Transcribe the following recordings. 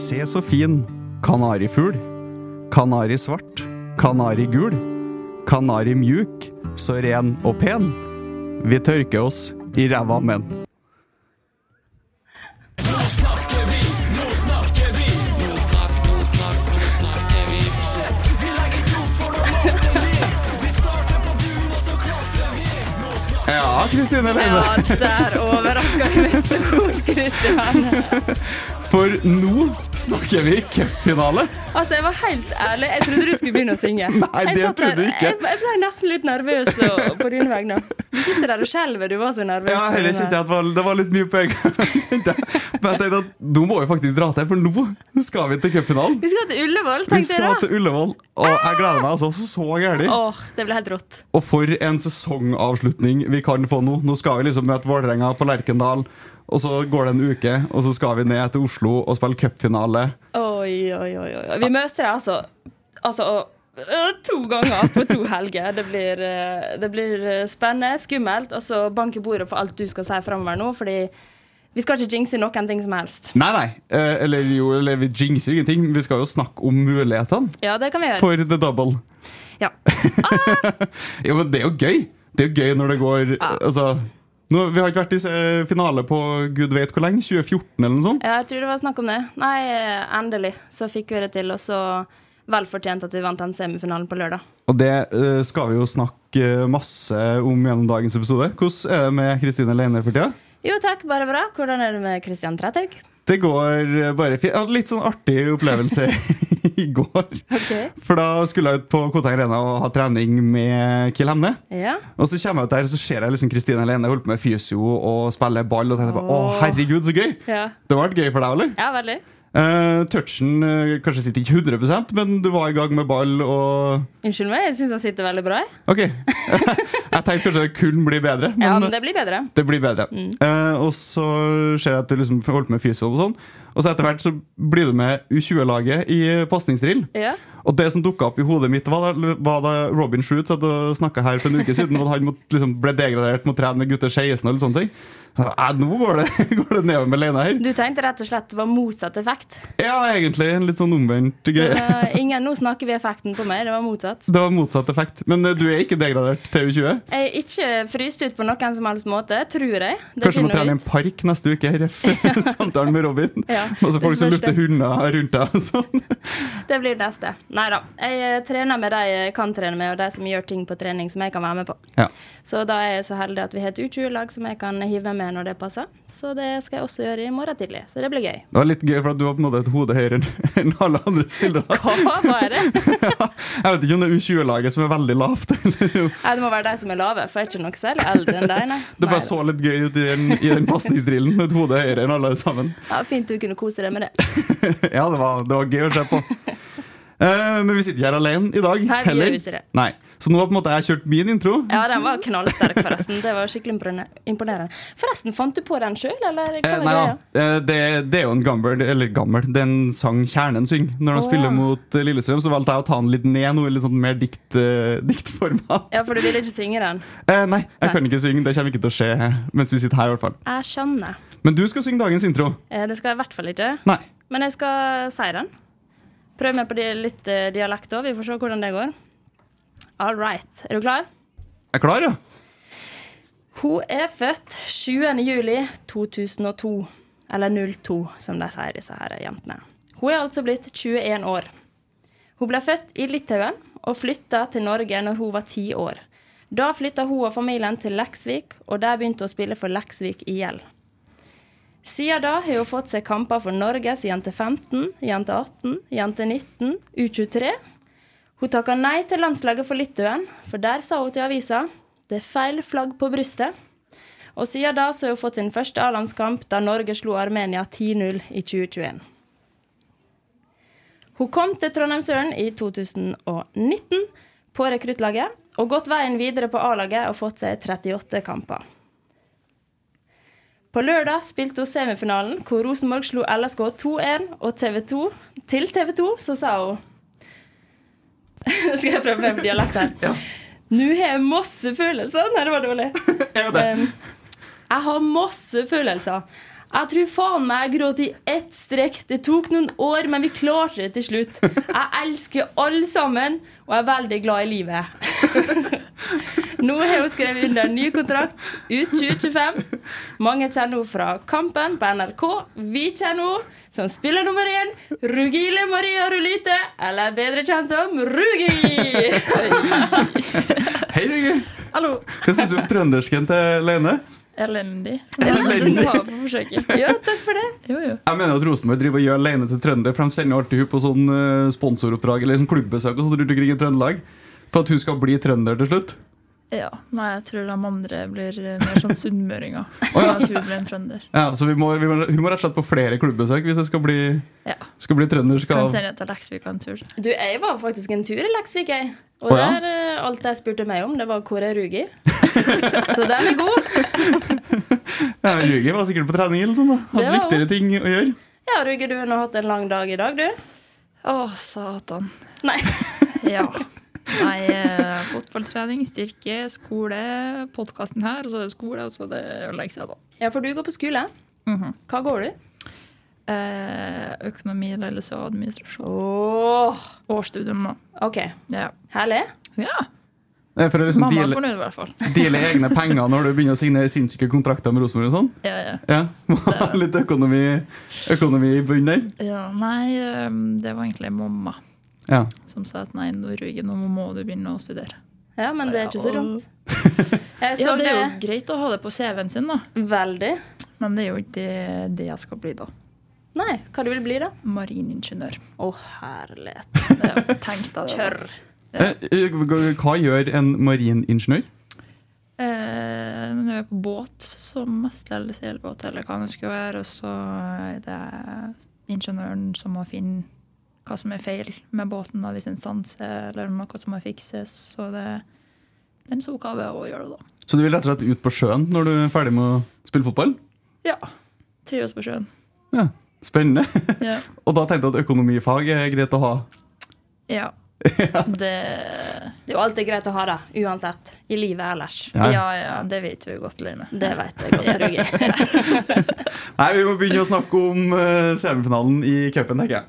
Se så fin. Kanarifugl. Kanari svart. Kanari gul. Kanari mjuk. Så ren og pen. Vi tørker oss i ræva menn. Ja, Kristine Leine. Ja, der overraska du meg stort, Kristian. For nå snakker vi cupfinale. Altså, jeg var helt ærlig. Jeg trodde du skulle begynne å synge. Nei, Jeg det trodde du ikke. Jeg, jeg ble nesten litt nervøs og- på dine vegne. Du sitter der og skjelver. Du var så nervøs. Ja, heller kjente jeg at var, det var litt mye på en gang. Men jeg tenkte at nå må vi faktisk dra til, for nå skal vi til cupfinalen. Vi skal til Ullevål, tenkte jeg da. Vi skal til Ullevål, og jeg gleder meg altså så gærent. Åh, det ble helt rått. Og for en sesongavslutning vi kan få nå. Nå skal vi liksom møte Vålerenga på Lerkendal, og så går det en uke, og så skal vi ned til Oslo og spille cupfinale. Oi, oi, oi. oi. Vi møter deg altså, altså øh, to ganger på to helger. Det blir, øh, det blir øh, spennende, skummelt, og så bank i bordet for alt du skal si framover nå, fordi vi skal ikke jinxe noen ting som helst. Nei, nei. Eh, eller jo, eller vi jinxer jo ingenting. Vi skal jo snakke om mulighetene Ja, det kan vi gjøre. for the double. Ja. Jo, men det er jo gøy. Det er jo gøy når det går Altså nå, Vi har ikke vært i eh, finale på gud vet hvor lenge. 2014 eller noe sånt. Ja, jeg tror det var snakk om det. Nei, eh, endelig så fikk vi det til, og så vel fortjent at vi vant den semifinalen på lørdag. Og det uh, skal vi jo snakke masse om gjennom dagens episode. Hvordan er det med Kristine Leine for tida? Jo takk, bare bra. Hvordan er det med Kristian Trethaug? Det går eh, bare fint. Jeg hadde litt sånn artig opplevelse i går. Okay. For da skulle jeg ut på Koteng Arena og ha trening med Kiel Hemne. Ja. Og så kommer jeg ut der, og så ser jeg liksom Kristine Helene holde på med fysio og spille ball. Og tenkte bare, å herregud, så gøy! Ja. Det var gøy for deg, eller? ja, veldig. Eh, touchen uh, kanskje sitter ikke 100% men du var i gang med ball og Unnskyld meg, jeg syns han sitter veldig bra. jeg. OK. jeg tenkte kanskje det kunne bli bedre, men Ja, men det blir bedre. det blir bedre. Eh, og så ser jeg at du liksom holdt med fysio og sånn. Og så etter hvert så blir du med U20-laget i pasningsdrill. Ja. Og det som dukka opp i hodet mitt, var da, var da Robin og snakka her for en uke siden. Og han måtte, liksom, ble degradert mot å trene med gutter 16 og litt sånne ting. Ja, nå går det, går det nedover med Lena her. Du tenkte rett og slett det var motsatt effekt. Ja, egentlig. En litt sånn omvendt greie. var ingen, nå snakker vi effekten på meg, det var motsatt. Det var motsatt effekt. Men eh, du er ikke degradert til U20? Jeg er ikke fryst ut på noen som helst måte, tror jeg. Det Kanskje du må trene i en park neste uke? Ref samtalen med Robin. Ja, Masse folk som lufter hunder rundt deg og sånn. Det blir neste. Nei da. Jeg eh, trener med de jeg kan trene med, og de som gjør ting på trening som jeg kan være med på. Ja. Så da er jeg så heldig at vi har et U20-lag som jeg kan hive med når det passer. Så det skal jeg også gjøre i morgen tidlig. Så det blir gøy. Det var litt gøy, for at du har på en måte et hode høyere enn- alle andre spillere. Hva var det? Jeg vet ikke om det er U20-laget som er veldig lavt. Nei, det må være de som er lave, for jeg er ikke nok selv eldre enn deg, nei. Det bare så litt gøy ut i den, i den pasningsdrillen med et hode høyere enn alle sammen. Ja, fint du kunne kose deg med det. Ja, det var, det var gøy å se på. Uh, men vi sitter ikke her alene i dag. Nei, vi heller. gjør ikke det. Nei. Så nå har på en måte jeg kjørt min intro. Ja, den var knallsterk, forresten. Det var skikkelig imponerende-. Forresten, fant du på den sjøl, eller hva Eh, nei ja. Eh, det, det er jo en gammel Eller gammel. Det er en sang Kjernen synger. Når de oh, spiller ja. mot eh, Lillestrøm, så valgte jeg å ta den litt ned, noe litt sånn mer dikt, uh, diktformat. Ja, for du ville ikke synge den? Eh, nei, jeg Nei. kan ikke synge. Det kommer ikke til å skje mens vi sitter her. i hvert fall Jeg skjønner. Men du skal synge dagens intro. Eh, Det skal jeg i hvert fall ikke. Nei. Men jeg skal si den. Prøv meg på litt dialekt òg. Vi får se hvordan det går. All right. Er du klar? Jeg er klar, ja? Hun er født 20. juli 2002. Eller 02, som de sier, disse her jentene. Hun er altså blitt 21 år. Hun ble født i Litauen og flytta til Norge når hun var ti år. Da flytta hun og familien til Leksvik, og der begynte hun å spille for Leksvik IL. Siden da har hun fått seg kamper for Norges jente 15, jente 18, jente 19, U23. Hun takka nei til landslaget for Litauen, for der sa hun til avisa det er feil flagg på brystet. Og siden da så har hun fått sin første A-landskamp da Norge slo Armenia 10-0 i 2021. Hun kom til Trondheimsøren i 2019 på rekruttlaget, og gått veien videre på A-laget og fått seg 38 kamper. På lørdag spilte hun semifinalen, hvor Rosenborg slo LSK 2-1, og TV 2, til TV 2 så sa hun Skal jeg prøve med dialekt her? Nå har jeg masse følelser. Nei, det var dårlig. Um, jeg har masse følelser. Jeg tror faen meg jeg gråt i ett strekk. Det tok noen år, men vi klarte det til slutt. Jeg elsker alle sammen, og er veldig glad i livet. Nå har hun skrevet under ny kontrakt ut 2025. Mange kjenner henne fra Kampen på NRK. Vi kjenner henne som spiller nummer én, Rugile Maria Rulite, eller bedre kjent som Rugi. Hei, Rugi. Hallo. Hva syns du om trøndersken til Lene? Elendig. Elendig. Det skal på forsøket. Ja, takk for det. Jo, jo. Jeg mener at Rosenborg driver og gjør Lene til trønder, for de sender alltid hun på sånn eh, sponsoroppdrag eller sånn klubbesøk og sånt rundt omkring i Trøndelag. For at hun skal bli trønder til slutt. Ja. Nei, jeg tror de andre blir eh, mer sånn sunnmøringer. oh, ja. At hun blir en trønder. Ja, Så vi må, vi må, hun må rett og slett på flere klubbesøk hvis jeg skal bli, Ja. skal bli trønder. Kan sende til Leksvik en tur. Du, jeg var faktisk en tur i Leksvik, jeg. Og oh, ja? der, eh, alt jeg spurte meg om, det var hvor er Rugi. Så den er god. Ja, Ruger var sikkert på trening eller sånn da. Hadde viktigere ting å gjøre. Ja, Rugi, du har nå hatt en lang dag i dag, du. Å, satan. Nei. Ja. Nei, eh, fotballtrening, styrke, skole, podkasten her, og så er det skole, og så er det å legge seg, da. Ja, for du går på skole. Mhm. Hva går du? Eh, økonomi, ledelse og administrasjon. Åh, Årsstudium, da. OK. Ja. Herlig. ja. For å liksom Mamma er fornøyd, i hvert fall. deale egne penger når du begynner å signere sinnssyke kontrakter med Rosenborg og sånn. Ja, ja. Ja, må ha Litt økonomi, økonomi i bunnen der. ja. Nei, eh, det var egentlig mamma Ja. som sa at nei, nå, nå må du begynne å studere. Ja, men det er ikke så dumt. Ja, det er jo greit å ha det på CV-en sin, da. veldig. Men det er jo ikke det, det jeg skal bli, da. Nei, hva du vil bli, da? Mariningeniør. Å, herlighet. Tenk deg det. Kjør. Ja. Hva gjør en mariningeniør? Eh, når jeg er på båt, som mest eller seilbåt, eller hva det skulle være, og så er det ingeniøren som må finne hva som er feil med båten, da, hvis en stanser, eller noe som må fikses. Så det er deres oppgave å gjøre det, da. Så du vil rett og slett ut på sjøen når du er ferdig med å spille fotball? Ja. Trives på sjøen. Ja, Spennende. Ja. Og da tenkte jeg at økonomifag er greit å ha. ja. Det Det er jo alltid greit å ha det, uansett. I livet ellers. Ja. Ja, ja, det vet du godt, Line. Det vet jeg godt, Rugge. Nei, Vi må begynne å snakke om uh, semifinalen i cupen, tenker jeg.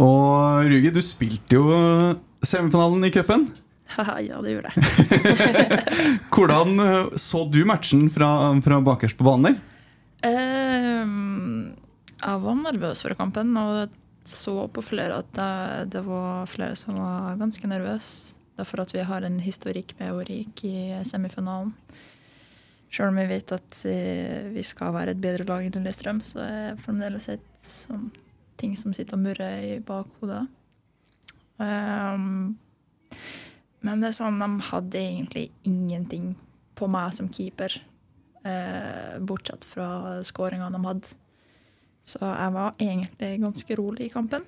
Og Ruge, du spilte jo semifinalen i cupen. Ja, det gjorde jeg. Hvordan eh, så du matchen fra, fra bakerst på banen der? Uh, jeg var nervøs for kampen, og så på flere at det, det var flere som var ganske nervøse. Derfor at vi har en historikk med ryke i semifinalen. Selv om vi vet at eh, vi skal være et bedre lag enn Lillestrøm, så er det fremdeles et som, ting som sitter og murrer i bakhodet. Um, men det er sånn, de hadde egentlig ingenting på meg som keeper. uh, bortsett fra skåringa de hadde. Så jeg var egentlig ganske rolig i kampen.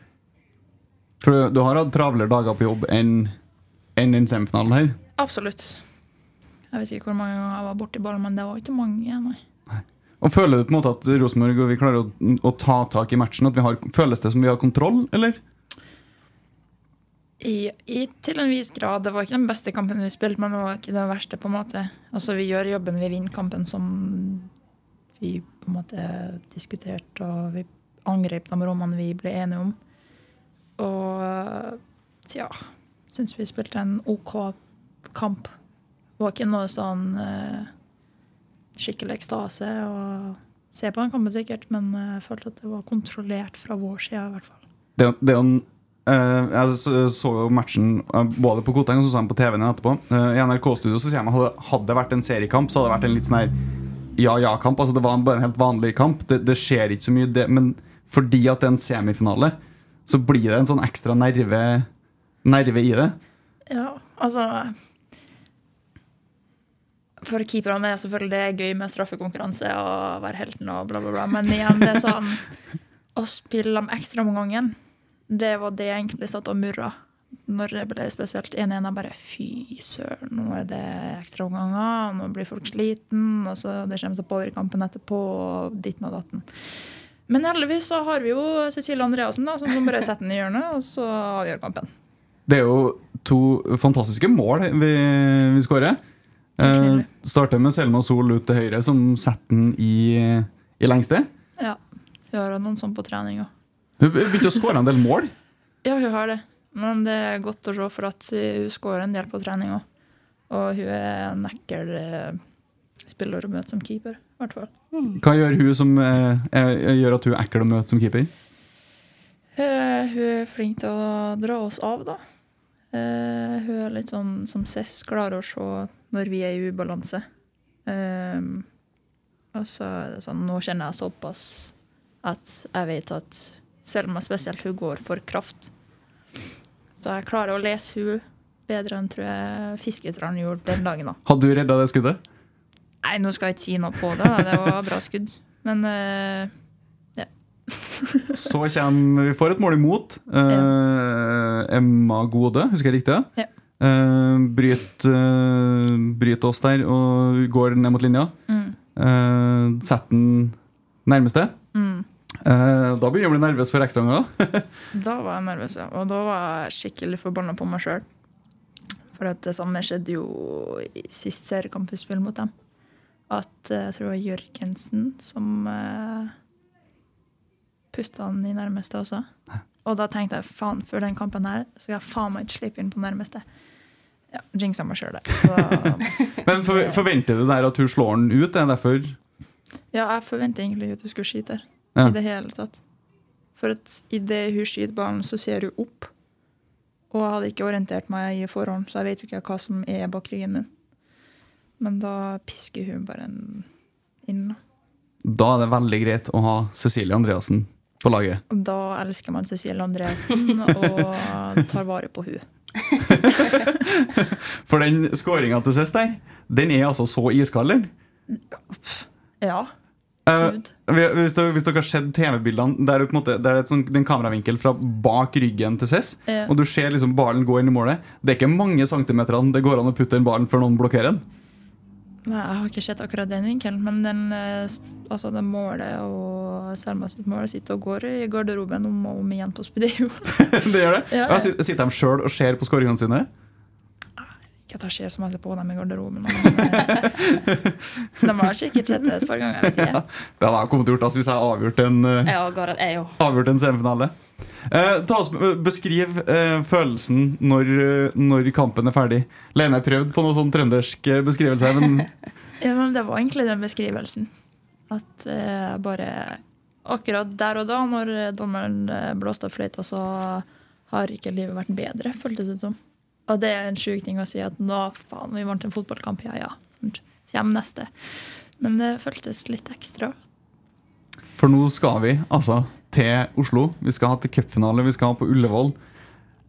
For du, du har hatt travlere dager på jobb enn enn den semifinalen her. Absolutt. Jeg vet ikke hvor mange ganger jeg var borti ballen, men det var ikke mange. nei. Og Føler du på en måte at Rosenborg og vi klarer å, å ta tak i matchen? At vi har, føles det som vi har kontroll, eller? I, i, til en viss grad. Det var ikke den beste kampen vi spilte, men det var ikke den verste. på en måte. Altså, Vi gjør jobben, vi vinner kampen som vi på en måte diskuterte, og vi angrep de rommene vi ble enige om. Og tja Syns vi spilte en OK kamp. Det var ikke noe sånn eh, skikkelig ekstase å se på den kampen, sikkert, men jeg følte at det var kontrollert fra vår side, i hvert fall. Det, det er en Uh, jeg så, jo matchen uh, både på Koteng og så så jeg på TV-en etterpå. Uh, I NRK-studio så sier jeg at hadde det vært en seriekamp, så hadde det vært en litt sånn her ja-ja-kamp. Altså Det var bare en helt vanlig kamp. Det, det skjer ikke så mye, det, men fordi at det er en semifinale, så blir det en sånn ekstra nerve, nerve i det. Ja, altså For keeperne er selvfølgelig det gøy med straffekonkurranse og være helten og bla, bla, bla. Men igjen, det er sånn å spille dem ekstra mange ganger, det var det jeg egentlig satt og murra når det ble spesielt 1-1. Jeg bare fy søren, nå er det ekstraomganger, nå blir folk sliten, og så det kommer seg på over kampen etterpå, og ditten og datten. Men heldigvis så har vi jo Cecilie Andreassen, da, som bare setter den i hjørnet, og så avgjør kampen. Det er jo to fantastiske mål vi, vi skårer. Eh, starter med Selma Sol ut til høyre, som setter den i, i lengste. Ja. Vi har noen sånn på trening òg. Hun begynte å skåre en del mål. Ja, hun har det. Men det er godt å se, for at hun skårer en del på trening òg. Og hun er en ekkel eh, spiller å møte som keeper, i hvert fall. Hva gjør hun som eh, gjør at hun er ekkel å møte som keeper? Uh, hun er flink til å dra oss av, da. Uh, hun er litt sånn som Cess, klarer å se når vi er i ubalanse. Uh, og så er det sånn Nå kjenner jeg såpass at jeg vet at Selma spesielt, hun går for kraft. Så jeg klarer å lese hun bedre enn tror jeg Fiskestrand gjorde den dagen. da. Hadde du redda det skuddet? Nei, nå skal jeg ikke si noe på det. Da. Det var bra skudd. Men uh, ja. Så kommer Vi får et mål imot. Uh, ja. Emma Gode, husker jeg riktig? Ja. Uh, bryt, uh, bryt, oss der og går ned mot linja. Mm. Setter den nærmeste. Mm. Uh, da begynner jeg å bli nervøs for ekstraomganger. da var jeg nervøs, ja. Og da var jeg skikkelig forbanna på meg sjøl. For at det samme skjedde jo i sist seriekamp vi spilte mot dem. At uh, jeg tror det var Jørgensen som uh, putta den i nærmeste også. Og da tenkte jeg faen, før den kampen her skal jeg faen meg ikke slippe inn på nærmeste. Ja, Jinxa meg sjøl det. Men for, forventer du der at hun slår den ut? Er det derfor Ja, jeg forventer egentlig at hun skulle skyte her ja. i det hele tatt. For at idet hun skyter ballen, så ser hun opp. Og jeg hadde ikke orientert meg i forhånd, så jeg vet ikke hva som er bak ryggen min. Men da pisker hun bare inn. Da er det veldig greit å ha Cecilie Andreassen på laget. Da elsker man Cecilie Andreassen og tar vare på hun. For den skåringa til sist der, den er altså så iskald, den? Ja. Uh, hvis, dere, hvis, dere, har sett TV-bildene der, måte, det er sånt, en kameravinkel fra bak ryggen til Cess, ja. og du ser liksom ballen gå inn i målet Det er ikke mange centimeterne det går an å putte inn ballen før noen blokkerer den. Nei, Jeg har ikke sett akkurat den vinkelen, men den, eh, altså den målet og Selma sitt mål sitter og går i garderoben om og om igjen på Spedeo. det gjør det? Ja, ja. Sitter de sjøl og ser på skåringene sine? Ikke at jeg ser så mye på dem i garderoben. de har sikkert sett det et par ganger. Vet jeg. Ja, det hadde jeg kommet til å gjort altså, hvis jeg avgjort en, ja, avgjort en semifinale. Eh, ta oss, beskriv eh, følelsen når, når, kampen er ferdig. Lene har prøvd på noe sånn trøndersk beskrivelse. Men ja, men det var egentlig den beskrivelsen. At eh, bare akkurat der og da, når dommeren eh, blåste av fløyta, så har ikke livet vært bedre, føltes det ut som. Og det er en sjuk ting å si at nå, faen, vi vant en fotballkamp, ja ja. Kjem neste. Men det føltes litt ekstra. For nå skal vi altså til Oslo. Vi skal ha til cupfinale, vi skal ha på Ullevål.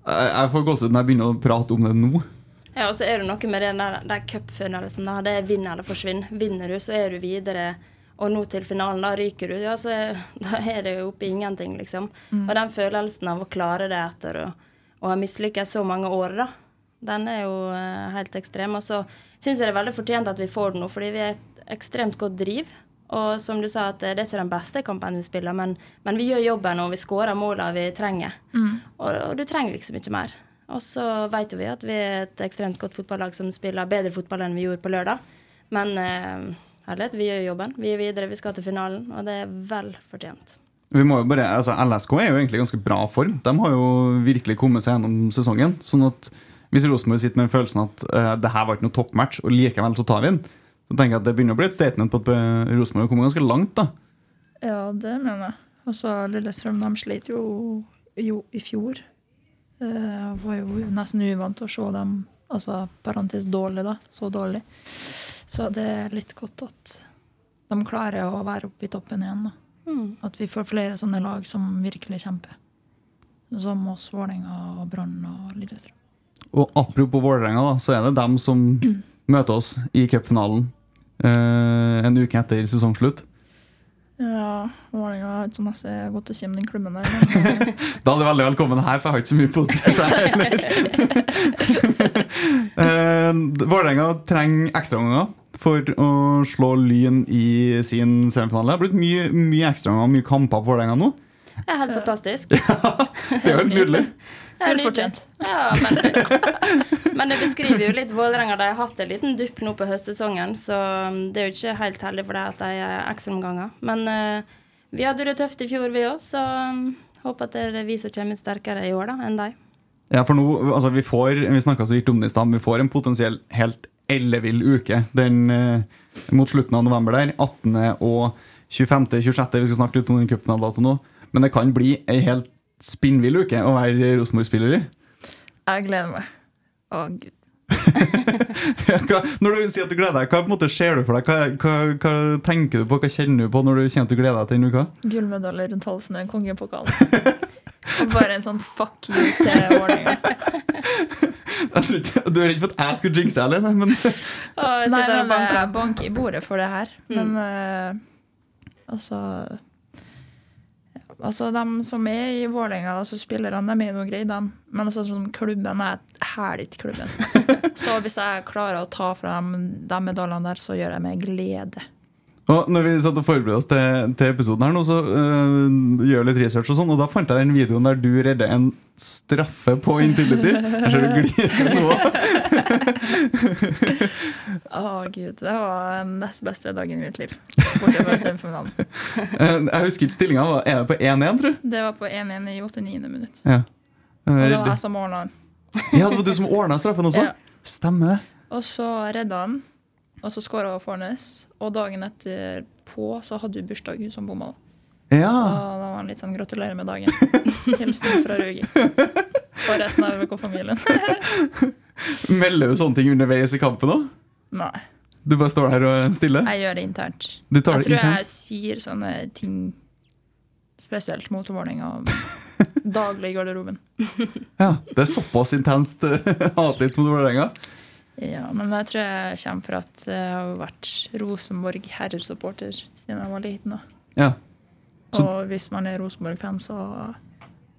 Jeg får gåsehud når jeg begynner å prate om det nå. Ja, og så er det noe med den der, der cupfølelsen. Det er vinn eller forsvinn. Vinner du, så er du videre. Og nå til finalen, da ryker du. Ja, så da er det jo oppe i ingenting, liksom. Og den følelsen av å klare det etter å, å ha mislykkes så mange år, da, den er jo eh, helt ekstrem. Og så syns jeg det er veldig fortjent at vi får den nå, fordi vi er et ekstremt godt driv. Og som du sa, at det er ikke den beste kampen vi spiller, men, men vi gjør jobben og vi skårer målene vi trenger. Og, og du trenger liksom ikke mer. Og så vet jo vi at vi er et ekstremt godt fotballag som spiller bedre fotball enn vi gjorde på lørdag. Men eh, herlighet, vi gjør jobben. Vi er videre, vi skal til finalen, og det er vel fortjent. Vi må jo bare, altså LSK er jo egentlig i ganske bra form. De har jo virkelig kommet seg gjennom sesongen. sånn at Hvis Rosenborg sitter med følelsen at uh, det her var ikke noe toppmatch, og likevel så tar vi den, så tenker jeg at det begynner å bli et statement på at eh, Rosenborg har kommet ganske langt. da. Ja, det mener jeg. Altså, Lillestrøm de slet jo, jo i fjor. Det var jo nesten uvant å se dem altså, parentes dårlig, da. Så dårlig. Så det er litt godt at de klarer å være oppe i toppen igjen. da. At vi får flere sånne lag som virkelig kjemper. Som oss, Vålerenga, og Brann og Lillestrøm. Og apropos Vålerenga, så er det dem som møter oss i cupfinalen eh, en uke etter sesongslutt. Ja, Vålerenga har ikke så masse godt å si om den klubben der. Men, eh, Da er du veldig velkommen her, for jeg har ikke så mye positivt her heller. Eh, Vålerenga trenger ekstraomganger for å slå Lyn i sin semifinale. Det har blitt mye, mye ekstraomganger, mye kamper på Vålerenga nå. Det er helt fantastisk. ja, Det er jo helt nydelig. Det fortjent. Ja, men, men det beskriver jo litt Vålerenga. De har hatt en liten dupp nå på høstsesongen, så um, det er jo ikke helt heldig for dem at de er ekstraomganger. Men uh, vi hadde det tøft i fjor, vi òg, så um, håper at det er vi som kommer ut sterkere i år da, enn de. Ja, for nå, altså Vi får, vi så vidt om det i stad, vi får en potensiell helt ellevill uke den, uh, mot slutten av november. der, 18. og 25.-26. Vi skal snakke litt om den cupfinalen nå. Men det kan bli ei helt spinnvill uke å være Rosenborg-spiller i. Jeg gleder meg. Å, gud. Hva, når du sier at du gleder deg, hva på en måte ser du for deg? Hva, hva, hva tenker du på, hva kjenner du på når du kjenner at du gleder deg til denne uka? Gullmedalje rundt halsen og en kongepokal. Bare en sånn fuck you til ikke, Du er redd for at jeg skulle jinxe deg, Lene, men Nei, men jeg banker i bordet for det her. Men uh, altså Altså, De som er i Vålerenga, altså spillerne, de er noe greie, dem. Men altså, sånn, klubben er hæler ikke klubben. Så hvis jeg klarer å ta fra dem de medaljene der, så gjør jeg med glede. Og når vi satt og forberedte oss til, til episoden her nå, så øh, gjør litt research og sånn, og da fant jeg den videoen der du redder en straffe på Intility. Jeg ser du gliser nå. Å, gud. Det var nest beste dagen i mitt liv. Fra semifinalen. Eh, Jeg husker ikke stillinga. Er det på 1-1, tror du? Det var på 1-1 i 89. minutt. Ja. Og det var Eh, jeg som ordna den. Ja, det var du som ordna straffen også? Ja. Stemmer det. Og så redda han, og så skåra Fornes. Og dagen etterpå så hadde du bursdag, hun som bomma. Så da var han litt sånn 'gratulerer med dagen'. Hilsen fra Rugi. Og resten av VK-familien. Melder du sånne ting underveis i kampen òg? Nei, Du bare står der og stille? jeg gjør det internt. Du tar Jeg det tror internt? jeg sier sånne ting spesielt mot Vålerenga daglig i garderoben. Ja, Det er såpass intenst hatlig mot Vålerenga? Ja, men jeg tror jeg kommer fra at jeg har vært Rosenborg herresupporter siden jeg var liten. Ja. Og hvis man er Rosenborg-fan, så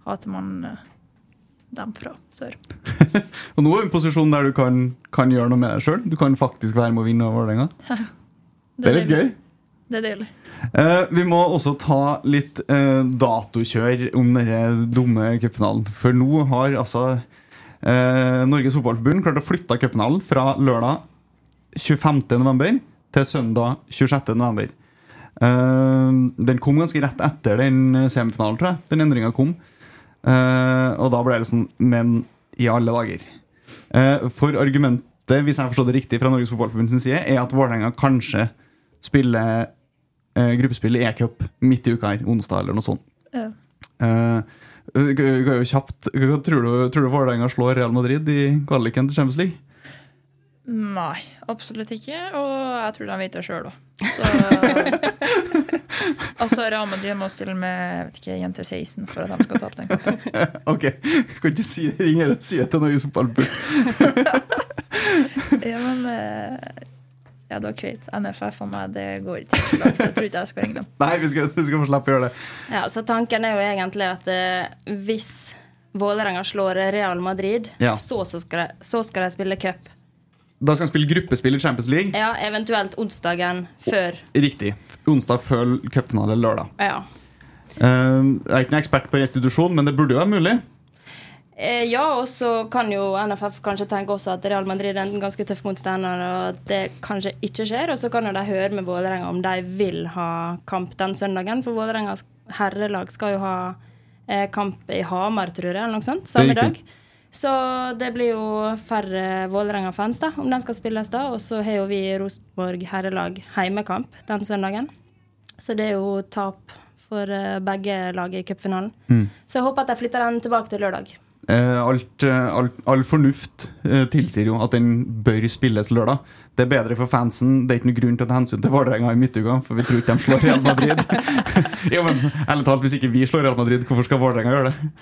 hater man eh, dem fra sør. Og nå er du i en posisjon der du kan, kan gjøre noe med deg sjøl. Du kan faktisk være med å vinne Vålerenga. Det er litt gøy. Det er deilig. Uh, vi må også ta litt uh, datokjør om denne dumme cupfinalen. For nå har altså eh, Norges Fotballforbund klarte å flytte cupfinalen fra lørdag 25.11. til søndag 26.11. Eh, den kom ganske rett etter den semifinalen, tror jeg. Den endringa kom. Eh, og da ble det sånn Men i alle dager. Eh, for argumentet, hvis jeg forstår det riktig, fra Norges Fotballforbund sin side, er at Vålerenga kanskje spiller eh, gruppespill i e-cup midt i uka her, onsdag eller noe sånt. Ja. Eh, jo kjapt, tror du, tror du Vålerenga slår Real Madrid i kvaliken til Champions League? Nei, absolutt ikke. Og jeg tror de vet det sjøl òg. altså, Real Madrid må stille med jeg vet ikke, jente 16 for at de skal tape den kampen. Ok, kan ikke si ringe her og si det til Norges Fotballbund. ja, men eh, Ja, dere vet. NFF og meg, det går ikke så jeg tror ikke jeg skal ringe dem. Nei, vi skal, vi skal få slippe å gjøre det. Ja, så tanken er jo egentlig at eh, hvis Vålerenga slår Real Madrid, Ja. så, så, skal de, så skal de spille cup. Da skal han spille gruppespill i Champions League. Ja, eventuelt onsdagen før. Riktig. Onsdag før cupfinale lørdag. Ja. Uh, jeg er ikke noen ekspert på restitusjon, men det burde jo være mulig. Eh, ja, og så kan jo NFF kanskje tenke også at Real Madrid er en ganske tøff motstander, og at det kanskje ikke skjer. Og så kan jo de høre med Vålerenga om de vil ha kamp den søndagen, for Vålerengas herrelag skal jo ha eh, kamp i Hamar, tror jeg, eller noe sånt, samme dag. Så det blir jo færre Vålerenga-fans, da, om den skal spilles da. Og så har jo vi Rosenborg herrelag heimekamp den søndagen. Så det er jo tap for eh, begge lag i cupfinalen. Mm. Så jeg håper at de flytter den tilbake til lørdag. Eh, alt, eh, alt, all fornuft eh, tilsier jo at den bør spilles lørdag. Det er bedre for fansen. Det er ikke noe grunn til å ta hensyn til Vålerenga i midtuka, for vi tror ikke de slår Real Madrid. jo, men ærlig talt, Hvis ikke vi slår Real Madrid, hvorfor skal Vålerenga gjøre det?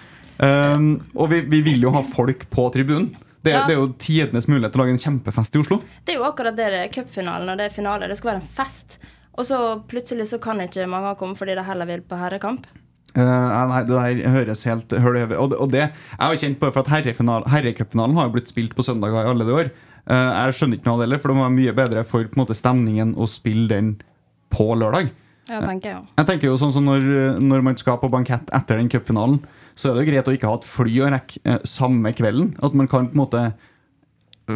Um, og vi, vi vil jo ha folk på tribunen. Det, er- Ja. det er jo tidenes mulighet til å lage en kjempefest i Oslo. Det er jo akkurat det det er cupfinalen og det er finale. Det skal være en fest. Og så plutselig så kan ikke mange komme fordi de heller vil på herrekamp. Eh, nei, det der høres helt høl. Og, det- og det jeg har kjent på for at herrecupfinalen har jo blitt spilt på søndager i alle de år. Uh, jeg skjønner ikke noe av det heller, for det må være mye bedre for måte, stemningen å spille den på lørdag. Jeg tenker jeg. Jeg tenker jo sånn som når, når man skal på bankett etter den cupfinalen, så er det jo greit å ikke ha et fly å rekke eh, samme kvelden. At man kan på en måte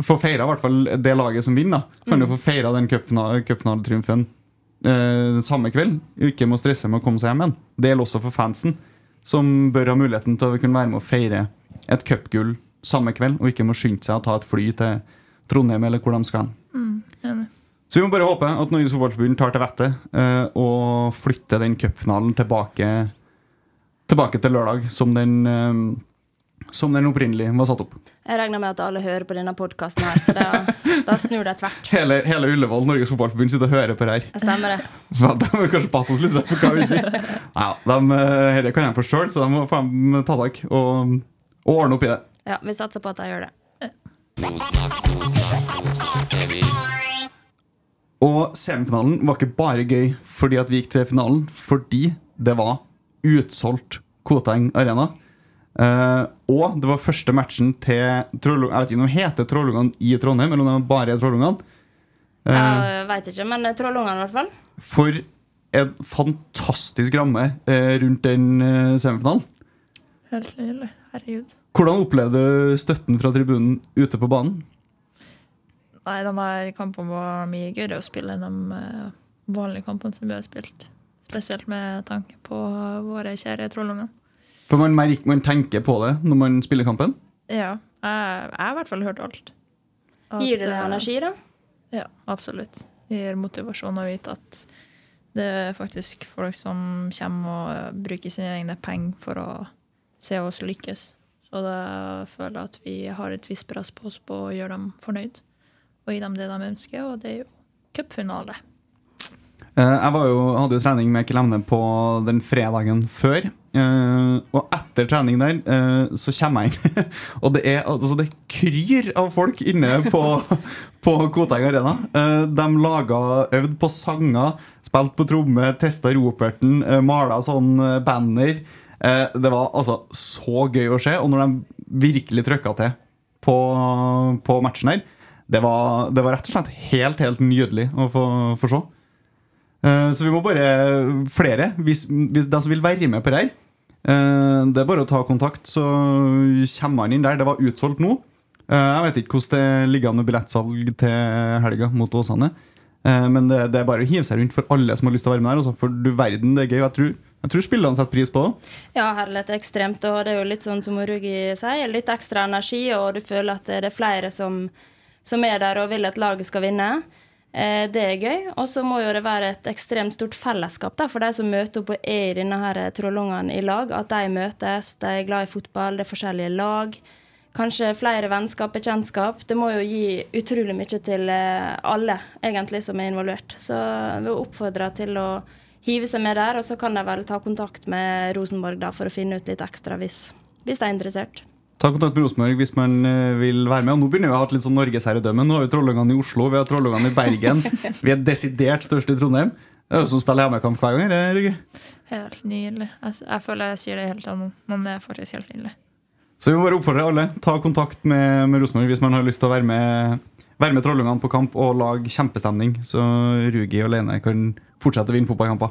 få feira i hvert fall det laget som vinner. Kan jo få feira den cupfina- cupfinaletriumfen eh, samme kveld. Ikke må stresse med å komme seg hjem igjen. Det gjelder også for fansen, som bør ha muligheten til å kunne være med å feire et cupgull samme kveld, og ikke må skynde seg å ta et fly til Trondheim eller hvor de skal hen. Mm, Så vi må bare håpe at Norges Fotballforbund tar til vettet eh, og flytter den cupfinalen tilbake, tilbake til lørdag, som den, eh, som den opprinnelig var satt opp. Jeg regner med at alle hører på denne podkasten her, så da, da snur de tvert. Hele, hele Ullevål Norges Fotballforbund sitter og hører på det her. Det stemmer, det. For Da må kanskje passe oss litt for hva vi sier. Nei, de, eh, Dette kan de få sjøl, så de må faen ta tak og, og ordne opp i det. Ja, vi satser på at de gjør det. Og semifinalen var ikke bare gøy fordi at vi gikk til finalen, fordi det var utsolgt Koteng Arena. Eh, og det var første matchen til Trollung, Jeg vet ikke om de heter Trollungene i Trondheim, eller om de bare er Trollungene. Uh, Jeg veit ikke, men Trollungene i hvert fall. for en fantastisk ramme uh, rundt den semifinalen. Helt nydelig. Herregud. Hvordan opplevde du støtten fra tribunen ute på banen? Nei, de her kampene var mye gøyere å spille enn de vanlige kampene som vi har spilt. Spesielt med tanke på våre kjære trollungene. For man, merker, man tenker på det når man spiller kampen. Ja. Jeg, jeg har i hvert fall hørt alt. At, Gir det deg eh, energi, da? Ja, absolutt. Det gir motivasjon å vite at det er faktisk folk som kommer og bruker sine egne penger for å se oss lykkes. Så da føler jeg at vi har et visst press på oss på å gjøre dem fornøyd. Og gi dem det de ønsker, og det er jo cupfinale. Eh, Jeg var jo, hadde jo trening med Klemne på den fredagen før. Eh, og etter trening der uh, så kommer jeg inn, og det er altså det kryr av folk inne på, på Koteng Arena. Uh, de laga øvd på sanger, spilt på tromme, testa roperten, uh, mala sånn banner. Det var altså så gøy å se. Og når de virkelig trykka til på, på matchen her, det var, det var rett og slett helt, helt nydelig å få, få se. Så vi må bare flere, hvis, hvis de som vil være med på det her Det er bare å ta kontakt, så kommer han inn der. Det var utsolgt nå. Eh, Jeg vet ikke hvordan det ligger an med billettsalg til helga mot Åsane. Eh, Men det, er bare å hive seg rundt for alle som har lyst til å være med der. altså, For du verden, det er gøy. Jeg tror, jeg tror spillerne setter pris på det. Ja, herlighet er ekstremt, og det er jo litt sånn som Rugi sier, litt ekstra energi, og du føler at det er flere som, som er der og vil at laget skal vinne. Eh, det er gøy. Og så må jo det være et ekstremt stort fellesskap da, for de som møter opp og er i denne her trollungene i lag. At de møtes, de er glad i fotball, det er forskjellige lag. kanskje flere vennskap, bekjentskap. Det må jo gi utrolig mye til eh, alle, egentlig, som er involvert. Så vi oppfordrer til å hive seg med der, og så kan de vel ta kontakt med Rosenborg da, for å finne ut litt ekstra hvis, hvis de er interessert. Ta kontakt med Rosenborg hvis man eh, vil være med. Og nå begynner vi å ha litt sånn norgesherredømme. Nå har vi Trollungene i Oslo, vi har Trollungene i Bergen. vi er desidert størst i Trondheim. Det er jo som spiller hjemmekamp hver gang. Rygge? Helt nydelig. Jeg, jeg føler jeg sier det hele tiden nå, men det er faktisk helt nydelig. Så vi må bare oppfordre alle. Ta kontakt med, med Rosenborg hvis man har lyst til å være med, være med Trollungene på kamp og lage kjempestemning. Så Rugi og Lene kan fortsette å vinne fotballkamper.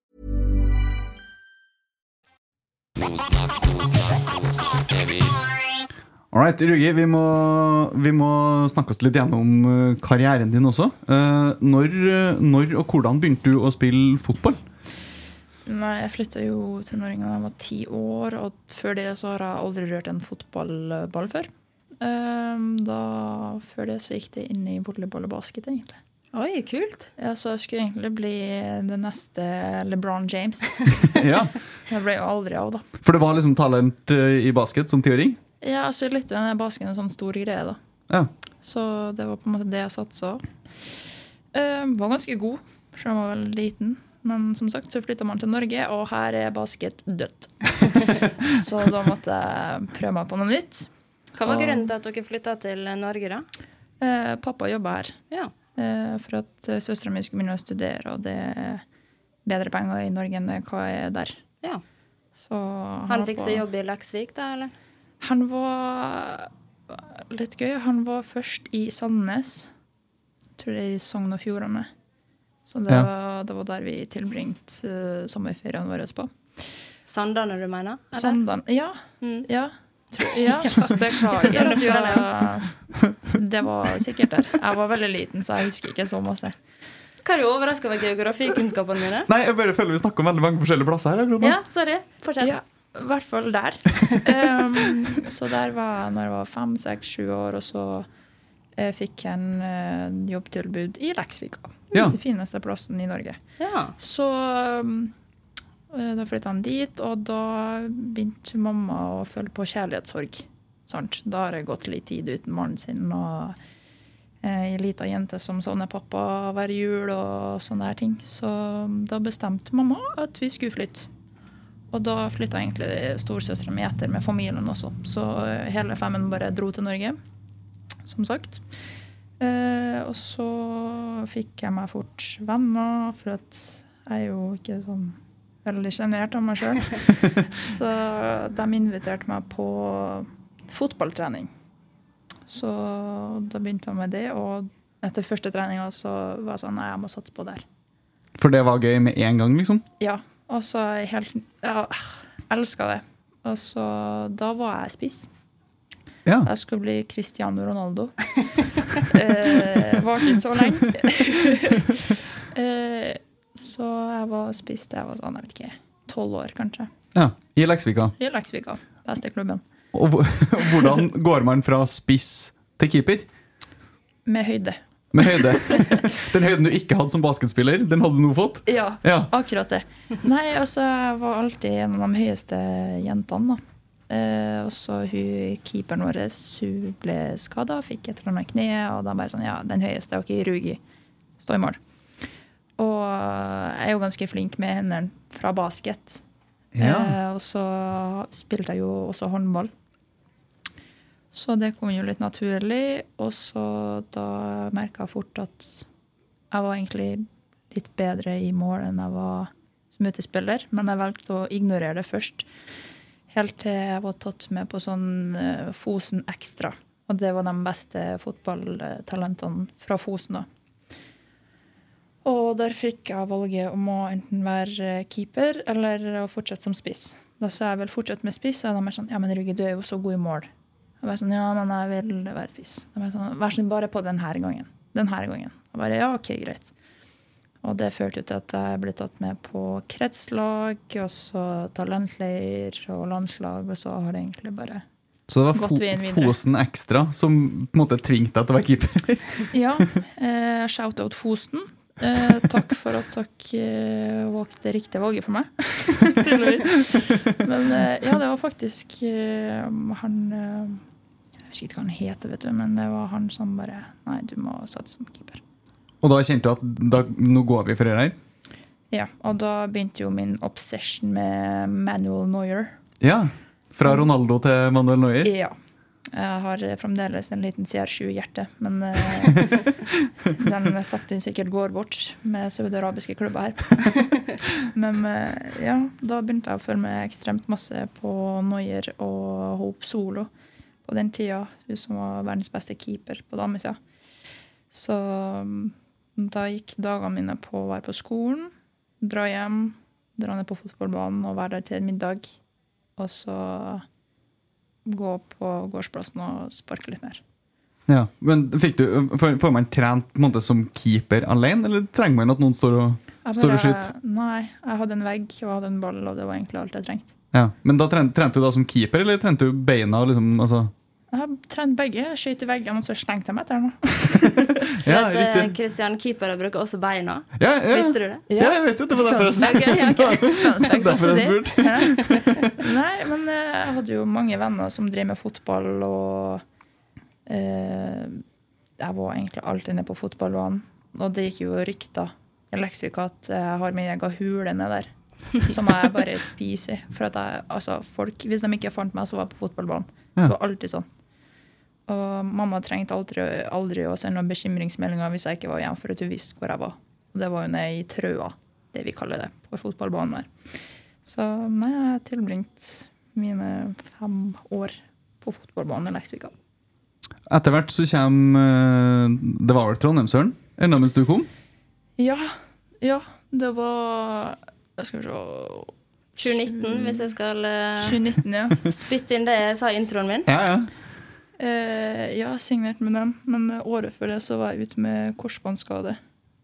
All right, Rugi, vi må, vi må snakke oss litt gjennom eh, karrieren din også. Eh, når, når og hvordan begynte du å spille fotball? Nei, jeg flytta jo til Norge da jeg var ti år, og før det så har jeg aldri rørt en fotballball før. Da, før det så gikk det inn i volleyball og basket, egentlig. Oi, kult. Ja, Så jeg skulle egentlig bli det neste LeBron James. ja, Det ble jo aldri av, da. For det var liksom talent eh, i basket som tiåring? Ja, altså litt av den basketen en sånn stor greie, da. Ja. Så det var på en måte det jeg satsa. Uh, var ganske god, selv om jeg var veldig liten. Men som sagt så flytta man til Norge, og her er basket dødt. så da måtte jeg prøve meg på noe nytt. Hva var Og- grunnen til at dere flytta til Norge, da? Eh, pappa jobba her Ja. Eh, for at uh, søstera mi skulle begynne å studere, og det er bedre penger i Norge enn det hva er der. ja. Så Han var fikk seg jobb i Leksvik, da, eller? Han var litt gøy. Han var først i Sandnes. Jeg tror det er i Sogn og Fjordane. Så det, Ja. var, det var der vi tilbringte uh, sommerferien vår på. Sandane, du mener? eller? Sandan Ja. Mm. ja. Ja, beklager. Det Så, det var sikkert der. Jeg var veldig liten, så jeg husker ikke så masse. Hva er du overraska over geografikunnskapene mine? Nei, jeg bare føler vi snakker om veldig mange forskjellige plasser her. akkurat. Ja, sorry. Fortsett. Ja, i hvert fall der. Um, så der var jeg når jeg var fem, seks, sju år, og så jeg fikk jeg en uh, jobbtilbud i Leksvika. Ja. Den fineste plassen i Norge. Ja. Så um, eh, da flytta han dit, og da begynte mamma å føle på kjærlighetssorg. Sant? Da har jeg gått litt tid uten mannen sin. og ei lita jente som savner pappa hver jul og sånne her ting. Så da bestemte mamma at vi skulle flytte. Og da flytta egentlig storesøstera mi etter med familien også. Så eh, hele femmen bare dro til Norge, som sagt. Eh, og så fikk jeg meg fort venner, for at jeg er jo ikke sånn veldig sjenert av meg sjøl. så de inviterte meg på fotballtrening. Så da begynte jeg med det, og etter første treninga så var jeg sånn Nei, jeg må satse på det her. For det var gøy med en gang, liksom? Ja. Og så helt jeg elska det. Og så Da var jeg spiss. Ja. Jeg skulle bli Cristiano Ronaldo. eh, Varte ikke så lenge. eh, Så jeg var spiste jeg var sånn, jeg vet ikke, tolv år kanskje. Ja, I Leksvika. I Leksvika, beste klubben. Og hvordan går man fra spiss til keeper? Med høyde. Med høyde. Den høyden du ikke hadde som basketspiller, den hadde du nå fått? Ja, Ja. akkurat det. Nei, altså, jeg var alltid en av de høyeste jentene, da. Eh, og så hun keeperen vår hun ble skada, fikk et eller annet i kneet, og da bare sånn Ja, den høyeste, OK, Rugi, stå i mål. Og jeg er jo ganske flink med hendene fra basket. Ja. Eh, og så spilte jeg jo også håndball. Så det kom jo litt naturlig. Og så da merka jeg fort at jeg var egentlig litt bedre i mål enn jeg var som utespiller. Men jeg valgte å ignorere det først. Helt til jeg var tatt med på sånn eh, Fosen Ekstra. Og det var de beste fotballtalentene fra Fosen, da. Og der fikk jeg valget om å enten være keeper eller å fortsette som spiss. Da sa jeg vel fortsette med spiss, og de er sånn Ja, men Rugge, du er jo så god i mål. Jeg bare sånn, ja, men jeg vil være spiss. De er sånn, Vær så snill, bare på denne gangen. Denne gangen. Jeg bare, ja, OK, greit. Og det førte til at jeg ble tatt med på kretslag, og så talentleir og landslag, og så har det egentlig bare Så det var fo. Fosen Ekstra som på en måte tvingte deg til å være keeper? Ja. Eh, Shout-out Fosen. Eh, takk for at dere eh, valgte det riktige valget for meg. Tydeligvis. Men eh, ja, det var faktisk eh, han eh, Jeg husker ikke hva han heter, vet du, men det var han som bare Nei, du må satse som keeper. Og da kjente du at da, nå går vi for det her? Ja, og da begynte jo min obsession med Manuel Neuer. Ja. Fra Ronaldo til Manuel Neuer? Ja. Jeg har fremdeles en liten CR7-hjerte, men eh, den sakte sikkert går bort med saudiarabiske klubber her. Men eh, ja, da begynte jeg å følge med ekstremt masse på Noyer og Hope Solo på den tida. Hun som var verdens beste keeper på damesida. Så mm, da gikk dagene mine på å være på skolen, dra hjem, dra ned på fotballbanen og være der til middag. Og så gå på gårdsplassen og sparke litt mer. Ja, men fikk du, får, man trent måte som keeper alene, eller trenger man at noen står og, ja, står og skyter? Nei, jeg hadde en vegg og jeg hadde en ball, og det var egentlig alt jeg trengte. Ja. Men da trente, trente du da som keeper, eller trente du beina? Liksom, altså? Jeg har trent begge. Skjøt i veggen, og så slengte jeg meg etter den. Ja, Vet, riktig. Christian, keepere bruker også beina. Ja, ja. Visste du det? Ja, jeg vet jo, det var derfor jeg ja, spurte. Nei, men eh, jeg hadde jo mange venner som drev med fotball, og eh, jeg var egentlig alltid nede på fotballbanen. Og det gikk jo rykter i Leksvik at jeg har min egen hule nede der. Som jeg bare spiser i. For at jeg, altså, folk, hvis de ikke fant meg, så var jeg på fotballbanen. Ja. Det var alltid sånn. Og mamma trengte aldri, aldri å sende noen bekymringsmeldinger hvis jeg ikke var hjemme, for at hun visste hvor jeg var. Og det var jo nede i Trøa, det vi kaller det, på fotballbanen der. Så nei, jeg har tilbringt mine fem år på fotballbanen i Leksvika. Etter hvert så kommer eh, Det var vel Trondheimsøren enda mens du kom? Ja, ja, det var Skal vi se 2019, hvis jeg skal eh, 2019, ja. spytte inn det jeg sa i introen min. Ja, ja. Eh, ja, signert med dem, men året før det så var jeg ute med korsbåndskade.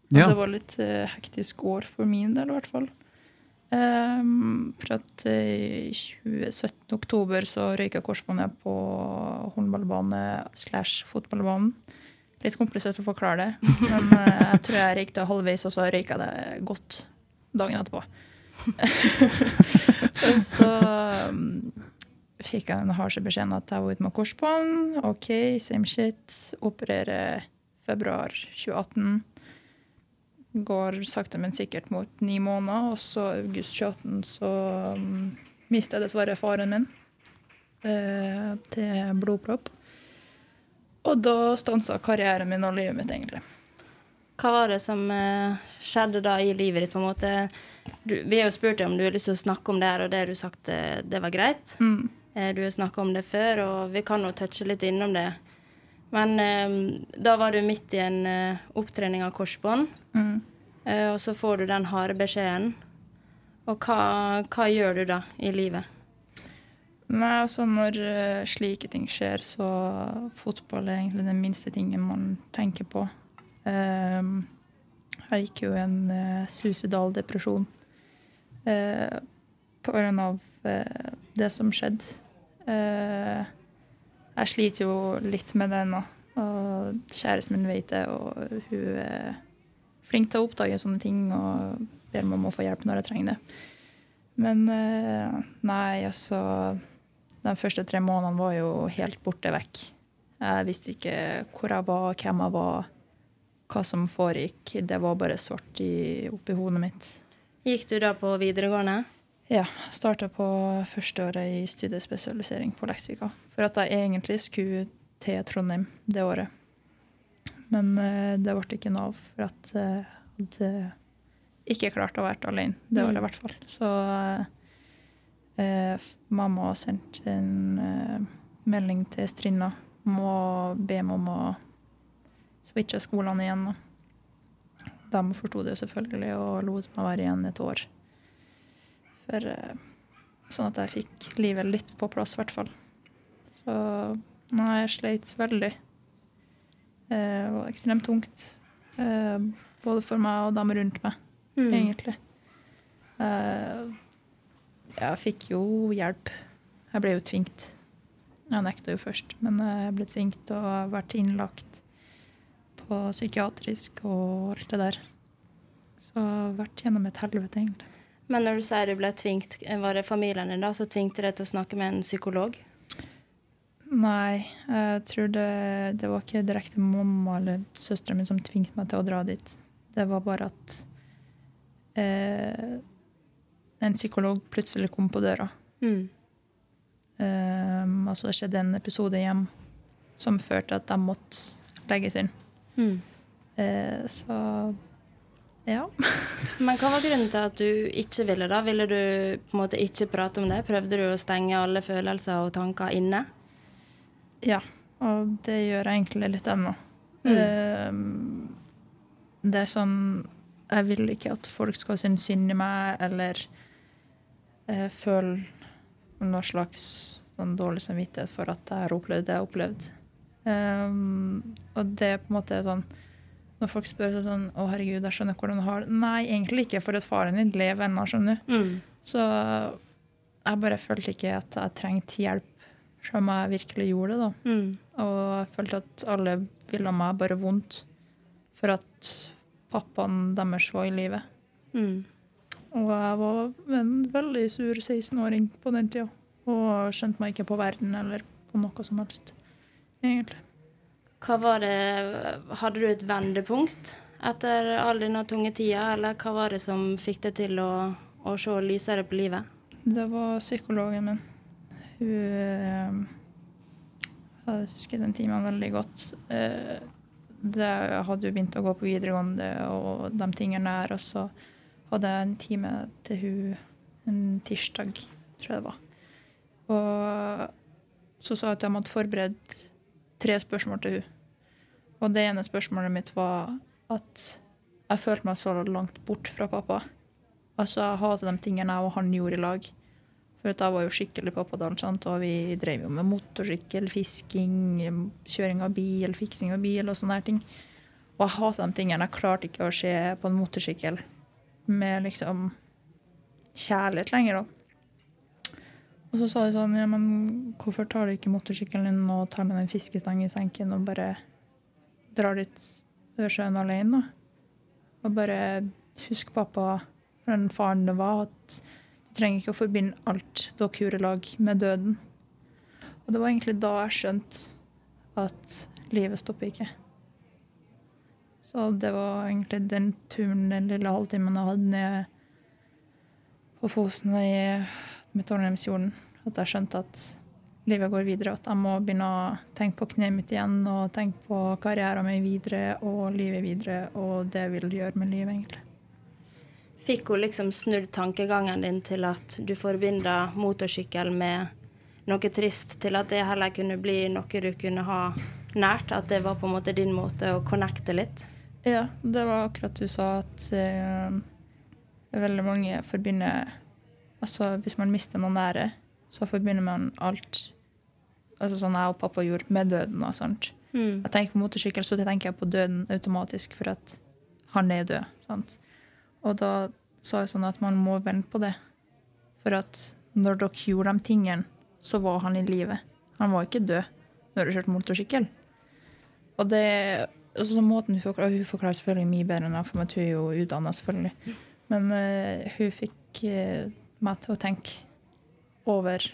Ja. det var litt eh, hektisk år for min del, i hvert fall. Eh, for at eh, i 2017 oktober så røyka korsbåndet på håndballbane slash fotballbanen. Litt komplisert å forklare det, men eh, jeg tror jeg røykte halvveis, og så røyka det godt dagen etterpå. så um, fikk jeg den harde beskjeden at jeg var ute med korsbånd. OK, same shit. Opererer februar 2018. Går sakte, men sikkert mot ni måneder. Og så august 2018 så um, mister jeg dessverre faren min eh, til blodpropp. Og da stansa karrieren min og livet mitt, egentlig. Hva var det som eh, skjedde da i livet ditt? på en måte? Du, vi har jo spurt deg om du har lyst til å snakke om det her, og det har du sagt eh, det var greit. Mm. Eh, du har snakka om det før, og vi kan jo touche litt innom det. Men eh, da var du midt i en eh, opptrening av korsbånd, Mm. eh, og så får du den harde beskjeden. Og hva, hva gjør du da i livet? Nei, altså når eh, slike ting skjer, så fotball er egentlig den minste tingen man tenker på. Ehm, Jeg gikk jo i en uh, suicidal depresjon uh, på grunn av uh, det som skjedde. Uh, jeg sliter jo litt med det nå, og kjæresten min vet det, og hun er flink til å oppdage sånne ting og ber meg om å få hjelp når jeg trenger det. Men nei, altså De første tre månedene var jo helt borte vekk. Jeg visste ikke hvor jeg var, hvem jeg var, hva som foregikk. Det var bare svart i, oppi hodet mitt. Gikk du da på videregående? Ja. Starta på førsteåret i studiespesialisering på Leksvika. For at jeg egentlig skulle til Trondheim det året. Men uh, det ble ikke noe av, for at jeg uh, hadde ikke klart å være alene det året, i hvert fall. Så uh, mamma sendte en melding til Strinda må be meg om å switche skolene igjen. De forsto det selvfølgelig og lot meg være igjen et år. For, eh, sånn at jeg fikk livet litt på plass, i hvert fall. Så nei, jeg sleit veldig. Eh, det var ekstremt tungt. Eh, både for meg og dem rundt meg, mm. egentlig. Jeg fikk jo hjelp. Jeg ble jo tvingt jeg nekta jo først, men jeg ble tvunget og har vært innlagt på psykiatrisk og alt det der. Så jeg har vært gjennom et helvete, egentlig. Men når du sier du ble tvingt, var det familien din da som tvingte deg til å snakke med en psykolog? Nei, jeg tror det, det var ikke direkte mamma eller søstera mi som tvingte meg til å dra dit. Det var bare at eh, en psykolog plutselig kom på døra. Mm. Um, altså det skjedde en episode hjem som førte til at de måtte legges inn. Mm. Eh, så ja. Men hva var grunnen til at du ikke ville da? Ville du på en måte ikke prate om det? Prøvde du å stenge alle følelser og tanker inne? Ja, og det gjør jeg egentlig litt ennå. Mm. Uh, det er sånn Jeg vil ikke at folk skal synes synd i meg eller uh, føle noe slags sånn dårlig samvittighet for at jeg har opplevd det jeg har opplevd. Um, og det er på en måte sånn Når folk spør seg sånn 'Å, herregud, jeg skjønner hvordan du har det' Nei, egentlig ikke, for at faren din lever ennå, skjønner du. Mm. Så jeg bare følte ikke at jeg trengte hjelp, selv om jeg virkelig gjorde det. da. Mm. Og jeg følte at alle ville meg bare vondt for at pappaen deres var i live. Mm. Og jeg var en veldig sur 16-åring på den tida. Og skjønte meg ikke på verden eller på noe som helst, egentlig. Hva var det Hadde du et vendepunkt etter all denne tunge tida, eller hva var det som fikk deg til å, å se lysere på livet? Det var psykologen min. Hun eh, Jeg husker den timen veldig godt. Eh, det, hadde jo begynt å gå på videregående og de tingene der. og så hadde jeg en time til hun en tirsdag, tror jeg det var. Og så sa jeg at jeg måtte forberede tre spørsmål til hun. Og det ene spørsmålet mitt var at jeg følte meg så langt bort fra pappa. Altså, jeg hater de tingene jeg og han gjorde i lag. For jeg var jo skikkelig pappadal, og vi drev jo med motorsykkel, fisking, kjøring av bil, fiksing av bil og sånne her ting. Og jeg hater de tingene. Jeg klarte ikke å se på en motorsykkel med liksom kjærlighet lenger, da. Og så sa de sånn Ja, men hvorfor tar du ikke motorsykkelen din og tar med en fiskestang i senken og bare drar dit over sjøen alene, da? Og bare husk pappa, for den faren det var, at du trenger ikke å forbinde alt dere gjorde i lag, med døden. Og det var egentlig da jeg skjønte at livet stopper ikke. Så det var egentlig den turen, den lille halvtimen jeg hadde ned på Fosen i med Trondheimsfjorden, at jeg skjønte at livet går videre. At jeg må begynne å tenke på kneet mitt igjen og tenke på karrieren min videre og livet videre, og det vil det gjøre med livet, egentlig. Fikk hun liksom snudd tankegangen din til at du forbinder motorsykkel med noe trist, til at det heller kunne bli noe du kunne ha nært? At det var på en måte din måte å connecte litt? Ja, det var akkurat du sa, at uh, veldig mange forbinder Altså, hvis man mister noen nære, så forbinder man alt Altså sånn jeg og pappa gjorde, med døden og sånt. Mm. Jeg tenker på motorsykkel, så tenker jeg på døden automatisk, for at han er død. sant? Og da sa jeg sånn at man må vente på det. For at når dere gjorde de tingene, så var han i live. Han var ikke død når du kjørte motorsykkel. Og det altså, så måten Hun forklarer, hun forklarer selvfølgelig mye bedre enn jeg, for hun er jo utdanna, selvfølgelig. Men uh, hun fikk eh, meg til å tenke over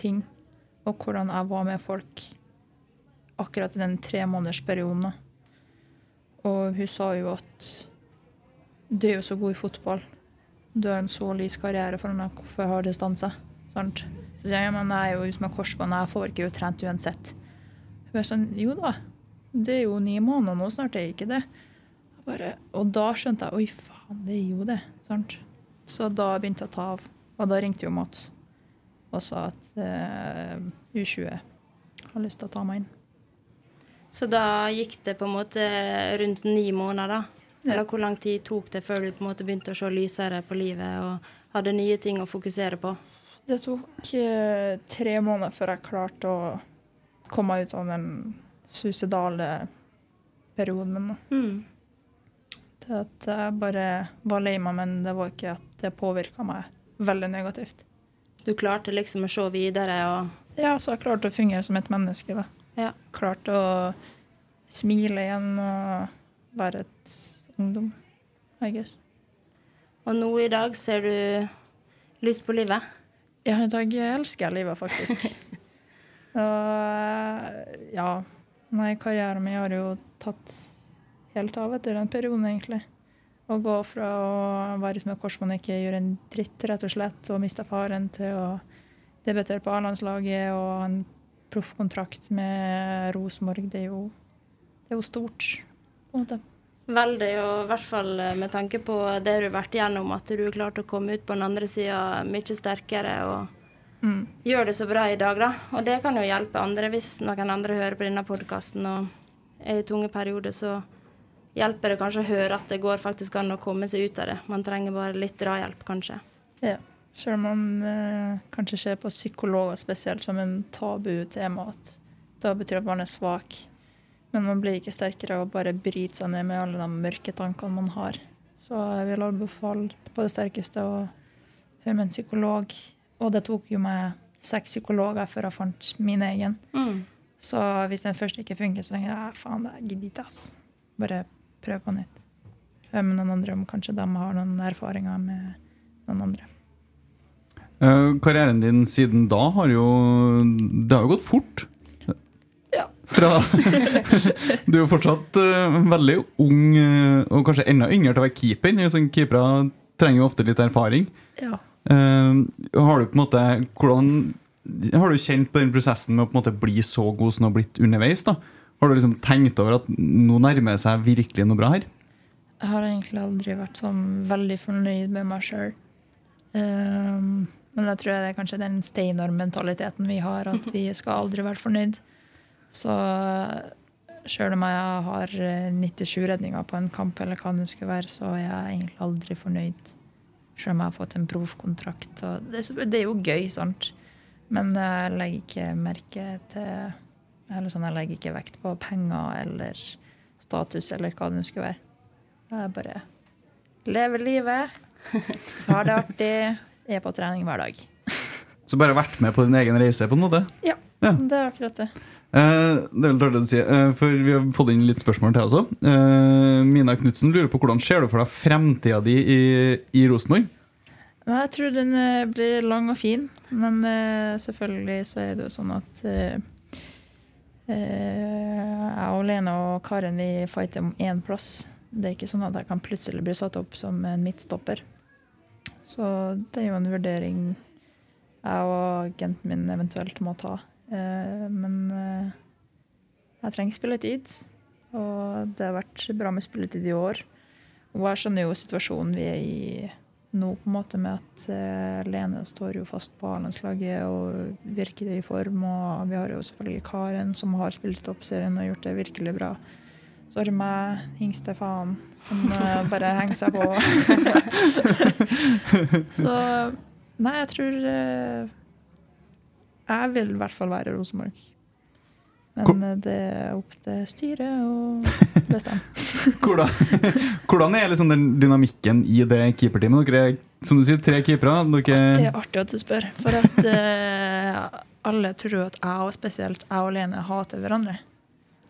ting, og hvordan jeg var med folk akkurat i den tremånedersperioden. månedersperioden. Og hun sa jo at du er jo så god i fotball. Du har en så lys karriere foran deg, hvorfor har du? Sant? Så sier jeg ja, men jeg er jo ute med korsbånd, jeg får ikke jo trent uansett. Hun er sånn, jo da, det er jo ni måneder nå, snart er ikke det. Bare, og da skjønte jeg oi faen, det er jo det. Sant? Så da begynte jeg å ta av. Og da ringte jo Mats og sa at eh, U20 har lyst til å ta meg inn. Så da gikk det på en måte rundt ni måneder, da? Eller hvor lang tid tok det før du på en måte begynte å se lysere på livet og hadde nye ting å fokusere på? Det tok eh, tre måneder før jeg klarte å komme meg ut av den suicidale perioden min. da. Mm. Det at jeg bare var lei meg, men det var ikke at det påvirka meg veldig negativt. Du klarte liksom å se videre og Ja, så jeg klarte å fungere som et menneske. da. Ja. Klarte å smile igjen og være et ungdom, I guess. Og nå i dag ser du lyst på livet? Ja, i dag elsker jeg livet, faktisk. og ja Nei, karrieren min har jo tatt helt av etter den perioden, egentlig. Å gå fra å være ute med kors man ikke gjør en dritt, rett og slett, og miste faren, til å debutere på A-landslaget og ha en proffkontrakt med Rosenborg, det er jo, det er jo stort, på en måte. Veldig, og i hvert fall med tanke på det du har vært igjennom, at du klarte å komme ut på den andre sida mye sterkere og Mm. gjør det så bra i dag, da. Og det kan jo hjelpe andre hvis noen andre hører på denne podkasten og er i tunge perioder, så hjelper det kanskje å høre at det går faktisk an å komme seg ut av det. Man trenger bare litt drahjelp, kanskje. Ja. Selv om man eh, kanskje ser på psykologer spesielt som en tabu-tema, at da betyr at man er svak. Men man blir ikke sterkere av å bare bryte seg ned med alle de mørke tankene man har. Så jeg vil anbefale på det sterkeste å høre med en psykolog. Og det tok jo meg seks psykologer før jeg fant min egen. Mm. Så hvis den første ikke funker, så tenker jeg faen, det gidder ikke, ass. Bare prøv på nytt. Høre med noen andre om kanskje de har noen erfaringer med noen andre. Eh, karrieren din siden da har jo Det har jo gått fort. Ja. Fra, du er jo fortsatt eh, veldig ung, eh, og kanskje enda yngre til å være keeper. Sånn, keepere trenger jo ofte litt erfaring. Ja. Har du på en måte Hvordan har du kjent på den prosessen med å bli så god som du har blitt underveis? da? Har du liksom tenkt over at nå nærmer seg virkelig noe bra her? Jeg har egentlig aldri vært sånn veldig fornøyd med meg sjøl. men jeg tror det er kanskje den Steinar-mentaliteten vi har, at vi skal aldri være fornøyd. Så sjøl om jeg har eh, 97 redninger på en kamp, eller hva det skulle være, så er jeg egentlig aldri fornøyd. Sjøl om jeg har fått en proffkontrakt. Det, det er jo gøy, sant. Men jeg legger ikke merke til eller sånn, Jeg legger ikke vekt på penger eller status eller hva det nå skulle være. Jeg bare lever livet, har det artig, er på trening hver dag. Så bare vært med på din egen reise, på en måte? Ja, Ja. det er akkurat det. Eh, det er vel å si, eh, for Vi har fått inn litt spørsmål til også. Eh, Mina Knutsen lurer på hvordan ser du for deg fremtida di i, i Rosenborg? Jeg tror den eh, blir lang og fin, men eh, selvfølgelig så er det jo sånn at eh, jeg og Lene og Karen vi fighter om én plass. Det er ikke sånn at jeg kan plutselig bli satt opp som en midtstopper. Så det er jo en vurdering jeg og agenten min eventuelt må ta. Eh, men eh, jeg trenger spilletid, og det har vært bra med spilletid i år. Og jeg skjønner jo situasjonen vi er i nå, på en måte med at eh, Lene står jo fast på A-landslaget og virker i form. Og vi har jo selvfølgelig Karen, som har spilt toppserien og gjort det virkelig bra. Så har vi meg, yngste faen, som eh, bare henger seg på. Så nei, jeg tror eh, Jeg vil i hvert fall være Rosenborg. Men det er opp til styret og bestemme. Hvordan, hvordan er liksom den dynamikken i det keeperteamet? Dere er som du sier, tre keepere. Det er artig at du spør, for at uh, alle tror at jeg, og spesielt jeg og Lene, hater hverandre.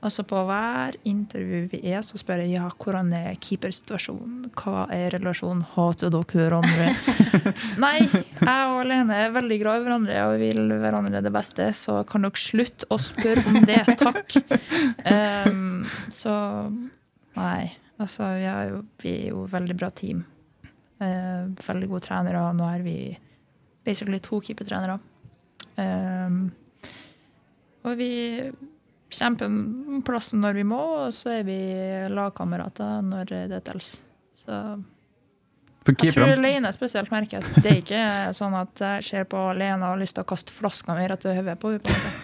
Altså På hver intervju vi er, så spør jeg ja, hvordan er keepersituasjonen. Hva er relasjonen? Hater dere hverandre? Nei, jeg og Lene er veldig glad i hverandre og vil hverandre det beste, så kan dere slutte å spørre om det, takk. Ehm, så nei. Altså, vi er jo, vi er jo veldig bra team. Eh, veldig gode trenere. Nå er vi basically to keepertrenere. Eh, og vi kjemper om plassen når vi må, og så er vi lagkamerater når det tels Så jeg tror Lene spesielt merker at det er ikke sånn at jeg ser på Lene og har lyst til å kaste flaska mi rett i hodet på henne.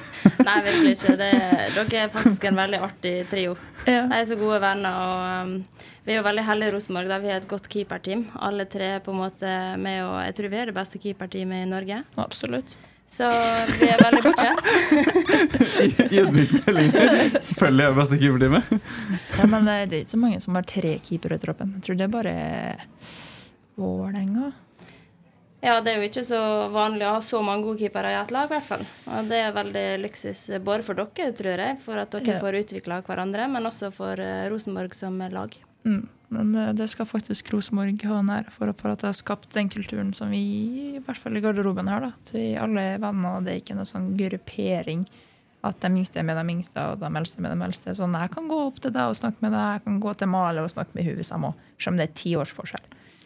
Nei, virkelig ikke. Det, dere er faktisk en veldig artig trio. Ja. De er så gode venner. og um, Vi er jo veldig heldige i Rosenborg. Vi har et godt keeperteam. Alle tre er på en måte med, og jeg tror vi er det beste keeperteamet i Norge. Absolutt. Så vi er veldig bortskjemt. ydmyk melding. Selvfølgelig er det beste keeperteamet. Ja, men det er ikke så mange som har tre keepere i troppen. Jeg tror det er bare Vålerenga. Ja, det er jo ikke så vanlig å ha så mange gode keepere i et lag, i hvert fall. Og det er veldig luksus eh, både for dere, tror jeg, for at dere Ja. får utvikla hverandre, men også for eh, Rosenborg som lag. Mm. Men eh, det skal faktisk Rosenborg ha nær for, for at det har skapt den kulturen som vi, i hvert fall i garderoben har. da. At vi alle er venner, og det er ikke noe sånn gruppering. At de minste er med de minste, og de eldste med de eldste. Sånn, jeg kan gå opp til deg og snakke med deg, jeg kan gå til Male og snakke med henne hvis jeg må. Selv om det er ti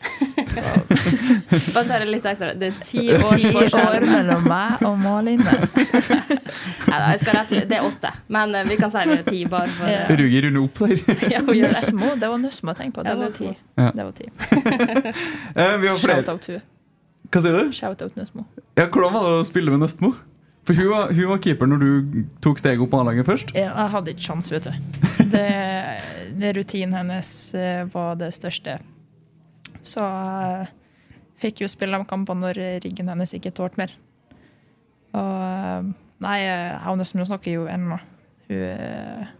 års så Bare si det litt ekstra. Det er ti år, Ti år mellom meg og Malines. Nei da, jeg skal rett Det er åtte, men eh, vi kan si det er ti, bare for Ja. Rugi runder opp der. Ja, hun gjør det. Det var Nøsmo å tenke på. Det Ja, var ti. Ja. Det var ti. Eh, vi har Shout-out hun. Hva sier du? Shout out Nøsmo. Ja, hvordan var det å spille med Nøstmo? For hun var, hun var keeper når du tok steget opp på A-laget først. Ja, jeg hadde ikke sjans, vet du. Det, det rutinen hennes eh, var det største. Så jeg fikk jo spille de kampene når ryggen hennes ikke tålte mer. Og eh, nei, har Nøsmo snakker jo ennå. Hun, eh,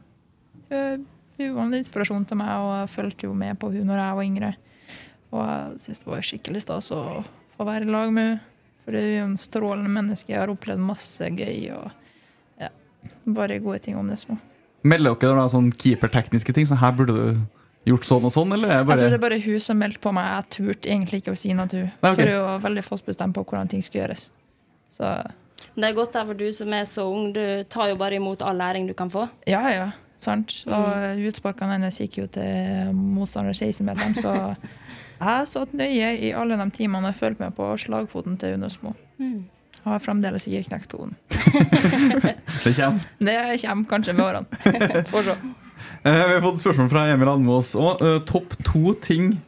hun, hun var en inspirasjon til meg, og jeg fulgte jo med på hun når jeg var yngre. Og jeg syns det var skikkelig stas å få være i lag med henne. For hun er jo en strålende menneske. Jeg har opplevd masse gøy. og ja, Bare gode ting om det små. Melder dere da sånn keepertekniske ting? Så her burde du gjort sånn og sånn, eller er det Jeg tror det er bare hun som meldte på meg. Jeg turte egentlig ikke å si noe til hun. Okay. For hun var veldig fast bestemt på hvordan ting skulle gjøres. Så Det er godt der for du som er så ung. Du tar jo bare imot all læring du kan få. ja, ja. Sant. Og utsparkene hennes gikk jo til motstander 16-medlem, så jeg satt nøye i alle de timene jeg følte med på slagfoten til Unosmo. Har fremdeles ikke knekt hoden. Det kommer. Det kommer kanskje med årene. Får se. Eh, vi har fått spørsmål fra Emil Almås òg. topp to ting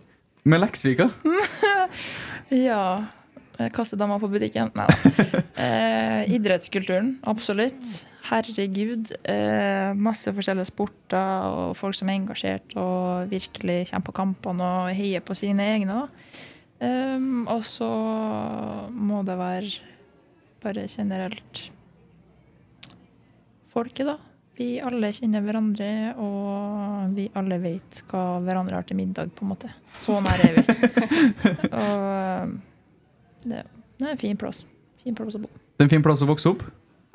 med Leksvika? Ja. eh, Kassedama på butikken? Nei da. Eh, idrettskulturen, absolutt. Herregud. Eh, masse forskjellige sporter og folk som er engasjert og virkelig kommer på kampene og heier på sine egne. Um, og så må det være bare generelt folket, da. Vi alle kjenner hverandre, og vi alle vet hva hverandre har til middag, på en måte. Så nær er vi. og det, det er en fin plass. Fin plass å bo. Det er en fin plass å vokse opp.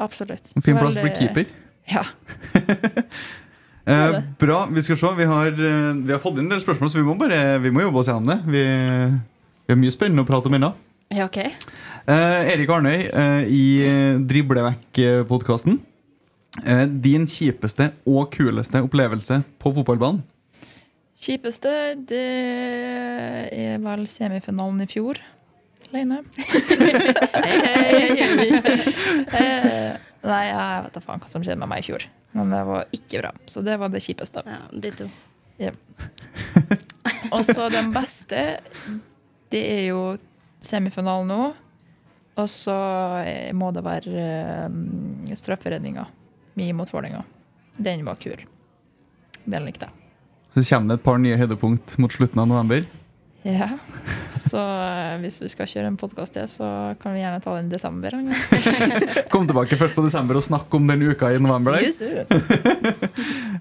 Absolutt. En fin plass å bli keeper. Ja. Eh, bra. Vi skal se. Vi har, eh, vi har fått inn en del spørsmål, så vi må, bare, vi må jobbe oss gjennom det. Vi, vi har mye spennende å prate om ennå. Ja, OK. Eh, Erik Arnøy eh, i eh, Drible vekk-podkasten. Eh, din kjipeste og kuleste opplevelse på fotballbanen? Kjipeste, det er vel semifinalen i fjor. Alene. hei, hei, hei. Eh, Nei, jeg vet da faen hva som skjedde med meg i fjor. Men det var ikke bra. Så det var det kjipeste. Ja, Ditto. Ja. Og så den beste, det er jo semifinalen nå. Og så eh, må det være um, strafferedninga mi mot Vålerenga. Den var kul. Den likte jeg. Så kommer det et par nye høydepunkt mot slutten av november. Ja. Så eh, hvis vi skal kjøre en podkast til, så kan vi gjerne ta den i desember. Kom tilbake først på desember og snakk om den uka i november.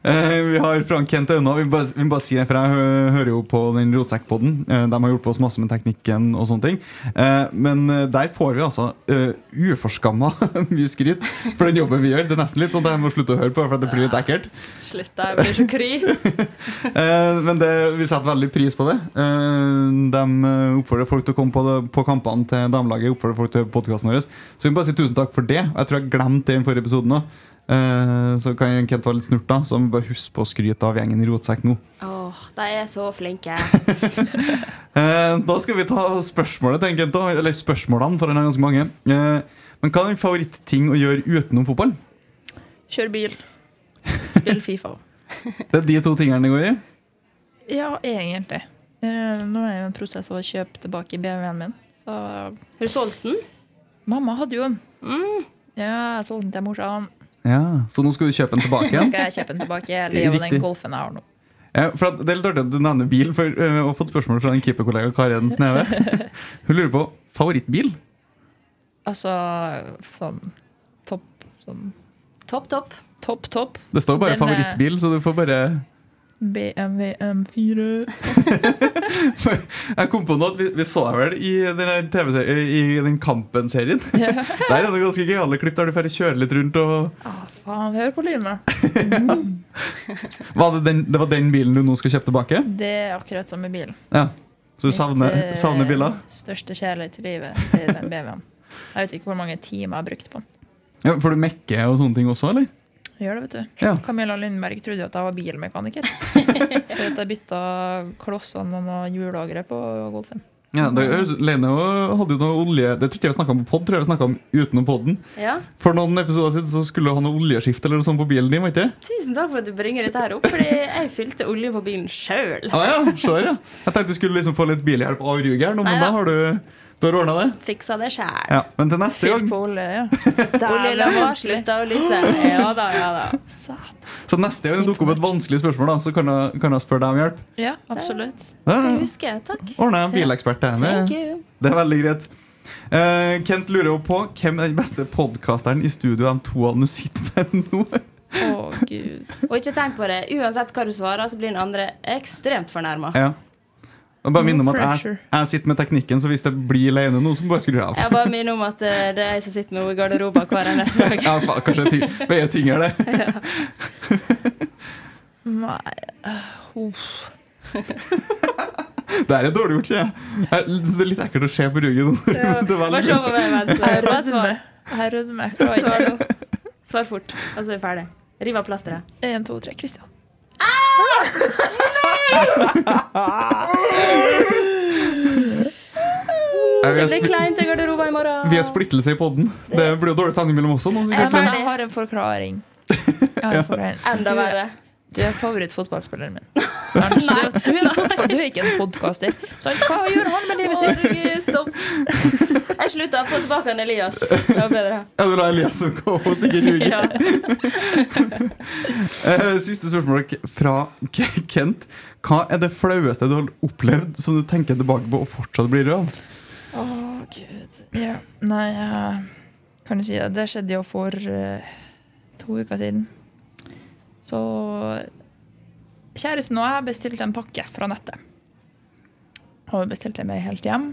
Eh, vi har Frank Kent Auna. Vi, bare- vi må bare si det, for jeg hører jo på den Rotsekkpodden. Eh, de har hjulpet oss masse med teknikken og sånne ting. Eh, men der får vi altså uh, uforskamma mye skryt for den jobben vi gjør. Det er nesten litt sånn at jeg må slutte å høre på, for det blir litt ekkelt. Slutt, deg, Jeg blir så kry. Eh, men det, vi setter veldig pris på det. Eh, de oppfordrer folk til å komme på, på kampene til damelaget. Oppfordrer folk til podkasten vår. Så vi må bare si tusen takk for det. Jeg tror jeg glemte det i den forrige episoden òg. så kan Kent være litt snurt, da. Så må bare huske på å skryte av gjengen i Rotsekk nå. Åh, de er så flinke. Eh, da skal vi ta spørsmålet, til Kent, da. Eller spørsmålene, for den er ganske mange. Eh, men hva er din favorittting å gjøre utenom fotball? Kjør bil. Spill Fifa. Det er de to tingene det går i. Ja, egentlig. Eh, Nå er jeg i en prosess av å kjøpe tilbake BMW-en min. Så Har du solgt den? mamma hadde jo den. Ja, jeg solgte den til morsan. Ja, Så nå skal du kjøpe den tilbake Nå igjen? skal jeg kjøpe den tilbake. Det er jo den Golfen jeg har nå. Ja, for at Det er litt artig at du nevner bil, for eh, jeg har fått spørsmål fra en keeperkollega Karin Sneve. Hun lurer på favorittbil. Altså sånn topp sånn Topp, topp. Topp, topp. Det står bare Den, favorittbil, så du får bare BMW M4. Jeg kom på noe at vi, vi så deg vel i den, TV-serien- i den Kampen-serien. Ja. Der er det ganske gøyale klipp der du får kjøre litt rundt. og Ah, faen, hør på lynet. det, det var den bilen du nå skal kjøpe tilbake? Det er akkurat samme bilen. Ja, Så du savner, Mitt, eh, savner biler? Største kjærlighet i livet til den BMW-en. Jeg vet ikke hvor mange timer jeg har brukt på den. Ja, får du mekke og sånne ting også, eller? Gjør det, vet du. Ja. Camilla Lindberg trodde at jeg var bilmekaniker. For at jeg bytta klossene og noen hjullagre på Golfen. Ja, det, Lene hadde jo noe olje Det tror ikke jeg vi snakket om på pod, tror jeg vi snakket om utenom podden. Ja. For noen episoder siden så skulle du ha noe oljeskift eller noe sånt på bilen din. var ikke det? Tusen takk for at du bringer dette her opp, fordi jeg fylte olje på bilen sjøl. Ah, ja, ja. Jeg tenkte du skulle liksom få litt bilhjelp av Ruger, men Neida. da har du, du har ordna det. Fiksa det sjæl. Ja, men til neste gang olje, ja. Slutta å lyse. Ja da, ja da. Satan. Så neste gang det dukker opp et vanskelig spørsmål, da, så kan jeg, kan jeg spørre deg om hjelp. Ja, absolutt. Ja, Skal jeg huske. Takk. Ordner jeg en bilekspert til henne. Det er veldig greit. Uh, Kent lurer jo på hvem er den beste podkasteren i studio de to du sitter med nå. Å, gud. Og ikke tenk på det. Uansett hva du svarer, så blir den andre ekstremt fornærma. Ja. Og bare minner om at jeg, jeg sitter med teknikken, så hvis det blir alene nå, så må jeg skru av. Jeg bare minner om at eh, det er jeg som sitter med henne i garderoben hver eneste dag. Ja, faen, kanskje det ty veier tyngre, det. Nei uh, uff. Det er dårlig gjort, sier jeg. Jeg Det er litt ekkelt å se på ryggen er Bare se på meg mens Jeg rødmer. svar. Jeg rødmer. Svar fort, og så er vi ferdig. Riv av plasteret. En, to, tre. Kristian. Det blir kleint i garderoben i morgen. vi har splittelse i podden. Det blir jo dårlig stemning mellom oss. nå, Jeg sikkert, for- Jeg har en forklaring. Jeg har en forklaring. Enda Du- verre. Du er favorittfotballspilleren min. Sant? Du, er- du, er en fotball, du er ikke en podkaster. Hva gjør han med livet sitt? Stopp. Jeg slutta få tilbake han Elias. Det var bedre. Ja, du var Elias som kom og stikker ryggen. Ja. Eh, Siste spørsmål fra Kent. Hva er det flaueste du har opplevd som du tenker tilbake på og fortsatt blir rød? Å, gud. Ja. Nei, jeg kan du si det. Det skjedde jo for uh, to uker siden. Så kjæresten og jeg bestilte en pakke fra nettet. Og bestilte meg helt hjem.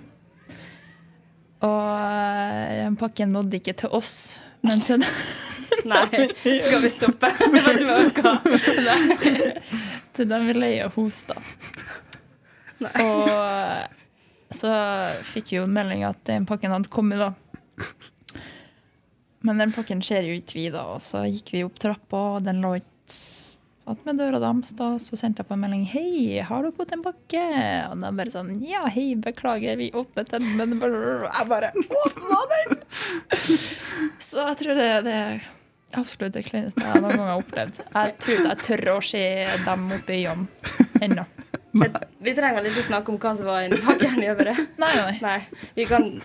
Og eh, den pakken nådde ikke til oss. Men til, Nei, skal vi stoppe? Det var ikke om jeg til den vi leier hos, da. Og så fikk vi jo melding at den pakken hadde kommet, da. Men den pakken skjer jo ikke vi, da. Og så gikk vi opp trappa, og den lå ikke at med døra deres. da, Så sendte jeg på en melding 'Hei, har du fått en pakke?' Og de bare sånn 'Ja, hei, beklager, vi åpnet den', men jeg bare 'Åpna den!' Så jeg tror det, det er absolutt det kleineste jeg noen gang har opplevd. Jeg tror ikke jeg tør å se dem oppe i jobb ennå. Vi trenger vel ikke snakke om hva som var inni pakken. gjør vi det? Nei, nei. Nei, vi kan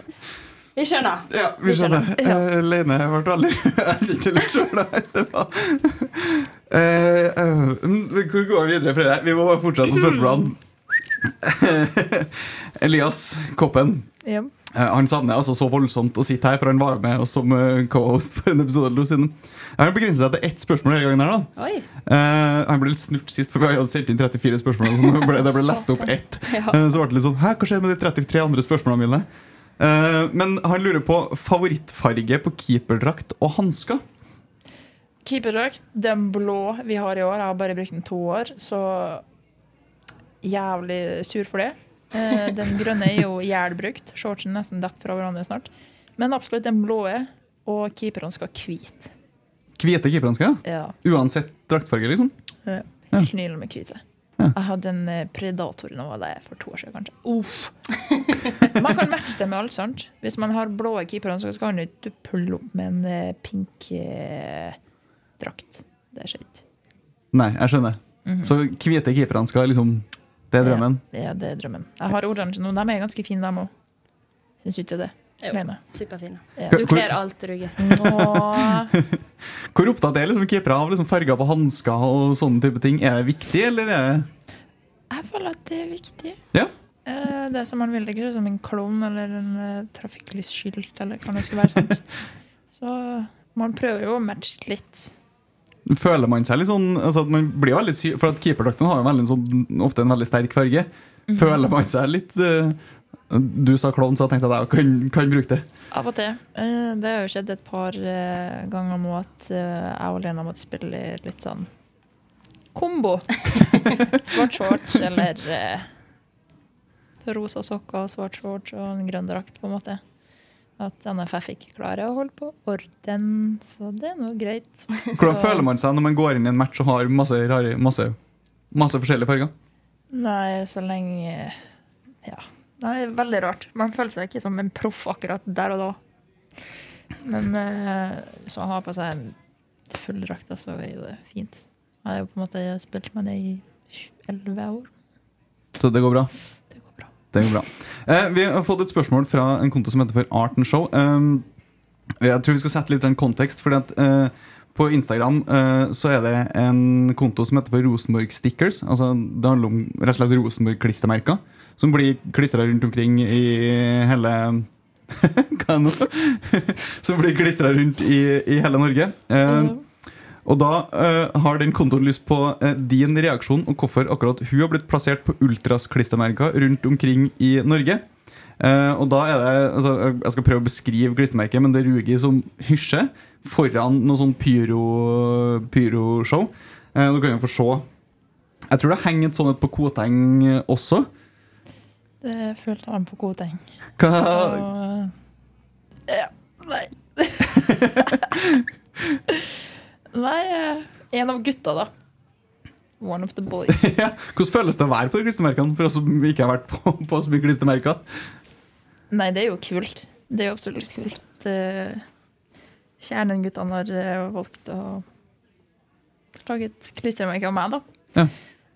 Vi skjønner. Ja, vi skjønner. Eh, Lene ble veldig Jeg kjente litt sjøl der. Det var Eh, eh, Hvor går vi videre, Fredrik Vi må bare fortsette på spørsmålene. Elias Koppen. Ja. Han savner altså så voldsomt å sitte her, for han var med oss som co-host for en episode eller siden. Jeg har begrenset seg til ett spørsmål denne gangen. her da Oi. Eh, Han ble litt snurt sist, for vi hadde sendt inn 34 spørsmål. Så det ble, det ble lest opp ett. Ja. Uh, Så ble det litt sånn Hæ, hva skjer med de 33 andre spørsmålene mine? Eh, Men han lurer på favorittfarge på keeperdrakt og hansker. Keeperdrakt, den blå vi har i år, jeg har bare brukt den to år, så jævlig sur for det. Eh, Den grønne er jo jævlbrukt. Shortsen nesten detter fra hverandre snart. Men absolutt den blå er, og keeperne skal hvite. Hvite keeperhansker? Ja. Uansett draktfarge, liksom? Ja. Helt nydelig med hvite. Jeg hadde en eh, Predator nå var det for to år siden, kanskje. Uff. Man kan matche det med alt, sant? Hvis man har blå keepere, så kan du ikke pulle opp med en eh, pink eh, drakt. Det skjer ikke. Nei, jeg skjønner. Mhm. Så hvite keeperhansker, liksom Det er drømmen? Ja, det er drømmen. Jeg har oransje nå. De er ganske fine, de òg. Syns ikke det? Jo, Lene? superfine. Ja. Du kler alt, Ruge. Hvor opptatt er liksom keepere av liksom farger på hansker og sånne type ting? Er det viktig, eller er det Jeg føler at det er viktig. Ja. Eh, Det som man vil, det er ikke som en klovn eller en eh, trafikklysskilt eller hva det skulle være. sant? Så man prøver jo å matche litt. Føler man seg litt sånn altså at man blir veldig sy For at keeperdrakten har jo veldig sånn, ofte en veldig sterk farge. Mhm. Føler man seg litt eh, Du sa klovn, så jeg tenkte at jeg kan, kan bruke det. Av og til. Eh, Det har jo skjedd et par eh, ganger nå at eh, jeg og Lena måtte spille litt sånn kombo. Svart shorts eller rosa sokker, svart shorts og en grønn drakt, på en måte. At NFF ikke klarer å holde på orden, så det er nå greit. Hvordan føler man seg når man går inn i en match og har masse, rare, masse, masse forskjellige farger? Nei, så lenge Ja. Det er veldig rart. Man føler seg ikke som en proff akkurat der og da. Men så han har på seg en full drakt, så er jo det fint. Jeg har jo på en måte spilt med det i elleve år. Så det går bra? Det går bra. Det går bra. Eh, vi har fått et spørsmål fra en konto som heter for Art and Show. Um, jeg tror vi skal sette litt en kontekst. Fordi at eh, På Instagram uh, så er det en konto som heter for Rosenborg Stickers. Altså Det handler om rett og slett Rosenborg-klistremerker. Som blir klistra rundt omkring i hele Hva er det nå? som blir klistra rundt i, i hele Norge. Eh, og da uh, har den kontoen lyst på uh, din reaksjon og hvorfor akkurat hun har blitt plassert på Ultras-klistremerker rundt omkring i Norge. Eh, og da er det altså, Jeg skal prøve å beskrive klistremerket, men det ruger som hysjer foran noe sånn pyro- pyroshow. Uh, du kan jo få se. Jeg tror det henger et sånt på Koteng også. Det følte han på Koteng. Hva, Og, ja, nei Nei, eh, en av gutta, da. One of the boys. ja, hvordan føles det å være på klistremerkene for oss som ikke har vært på, på så mye klistremerker? Nei, det er jo kult. Det er jo absolutt kult. Eh, Kjernen-guttene har eh, valgt å lage et klistremerke av meg, da. Ja.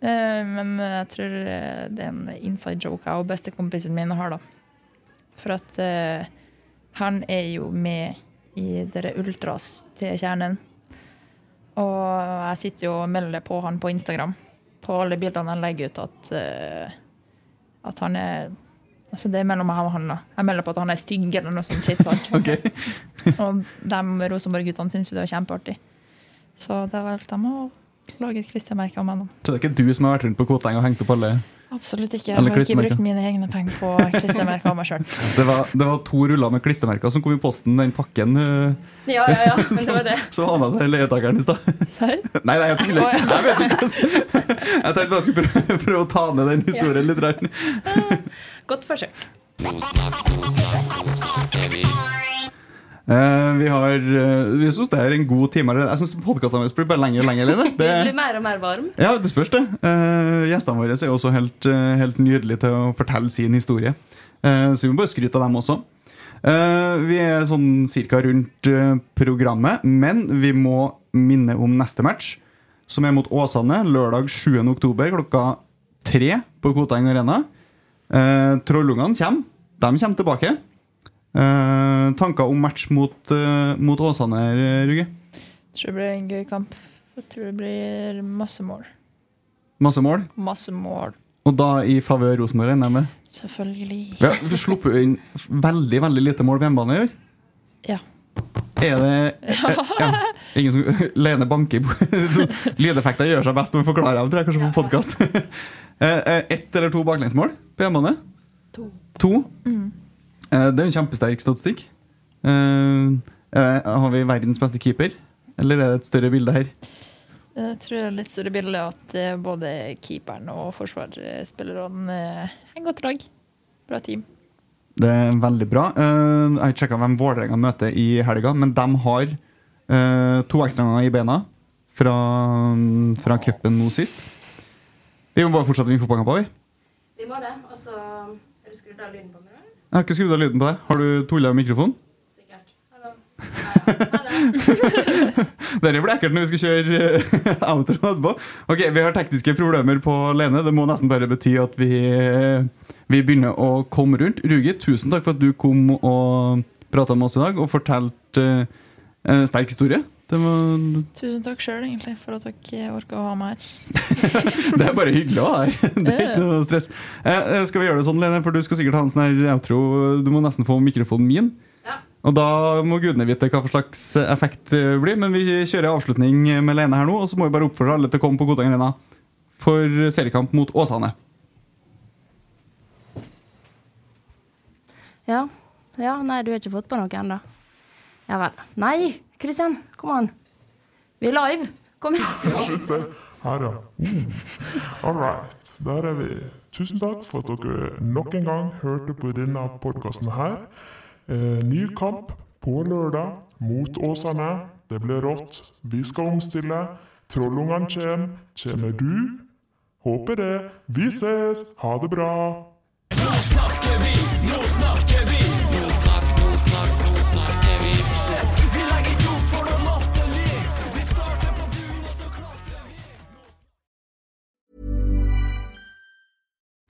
Eh, Men jeg tror det er en inside joke jeg og bestekompisen min har, da. For at han er jo med i dere ultras til kjernen. Og jeg sitter jo og melder på han på Instagram, på alle bildene jeg legger ut, at, at han er Altså det er mellom meg og han. da. Jeg melder på at han er stygg eller noe sånt. shit, sant? og de Rosenborg-guttene syns jo det var kjempeartig. Så da valgte de å lage et klistremerke av meg. da. Så det er ikke du som har vært rundt på Koteng og hengt opp alle Absolutt ikke. Jeg har ikke brukt mine egne penger på klistremerker av meg sjøl. Det var, det var to ruller med klistremerker som kom i posten, den pakken. eh, Ja, ja, ja. Men det var det. Så havna det leietakeren i stad. Serr? Nei, nei, jeg tuller. Jeg vet ikke. Jeg tenkte bare jeg skulle prøve, prøve å ta ned den historien litt. Der. Godt forsøk. Eh, vi har uh, Vi syns det er en god time. Jeg syns podkastene vår blir bare lenger og lenger. Det, det blir mer og mer varm. ja, det spørs, det. Eh, gjestene våre er også helt, eh, helt nydelige til å fortelle sin historie. Eh, så vi må bare skryte av dem også. Eh, vi er sånn cirka rundt eh, programmet, men vi må minne om neste match, som er mot Åsane lørdag 7. oktober klokka tre på Koteng Arena. Trollungene kommer. De kommer tilbake. Eh, tanker om match mot, uh, mot Åsane, Ruge? Jeg tror det blir en gøy kamp. Jeg tror det blir masse mål. Masse mål? Masse mål. Og da i favør Rosenborg, regner jeg med. Selvfølgelig. Vi har sluppet inn veldig veldig lite mål på hjemmebane i år. Ja. Er det er, ja, Ingen som Lene banker på Lydeffekter gjør seg best når vi forklarer dem, tror jeg, kanskje på podkast. Ett eller to baklengsmål på hjemmebane? To. To? Mm. Eh, Det er en kjempesterk statistikk. Eh, eh, Har vi verdens beste keeper, eller er det et større bilde her? Jeg tror det er litt større bilde at både keeperen og forsvarsspillerne er en godt lag. Bra team. Det er veldig bra. Eh, Jeg har ikke sjekka hvem Vålerenga møter i helga, men de har eh, to ekstraomganger i beina fra, fra cupen nå sist. Vi må bare fortsette med fotballkamper. vi. Vi må det. Og så du skrudd av lyden på? Jeg har ikke skrudd av lyden på deg. Har du tulla med mikrofonen? Sikkert. Hallo. Det blir ekkelt når vi skal kjøre eh, outro etterpå. Ok, Vi har tekniske problemer på Lene. Det må nesten bare bety at vi, eh, vi begynner å komme rundt. Rugi, tusen takk for at du kom og prata med oss i dag og fortalte eh, en sterk historie. Det, var, Tusen takk sjøl, egentlig, for at dere orka å ha meg her. det er bare hyggelig å ha her. Det er ikke noe stress. Eh, eh, skal vi gjøre det sånn, Lene? For du skal sikkert ha en sånn her outro. Du må nesten få mikrofonen min. Ja. Og da må gudene vite hva for slags effekt det blir. Men vi kjører avslutning med Lene her nå, og så må vi bare oppfordre alle til å komme på Godang Arena for seriekamp mot Åsane. Ja. ja. Nei, du har ikke fått på noe ennå? Ja vel. Nei, Kristian, kom an. Vi er live. Kom igjen. Slutt det. Her, ja. All right. Der er vi. Tusen takk for at dere nok en gang hørte på denne podkasten her. Eh, ny kamp på lørdag mot Åsane. Det blir rått. Vi skal omstille. Trollungene kommer. Kommer du? Håper det. Vi ses. Ha det bra.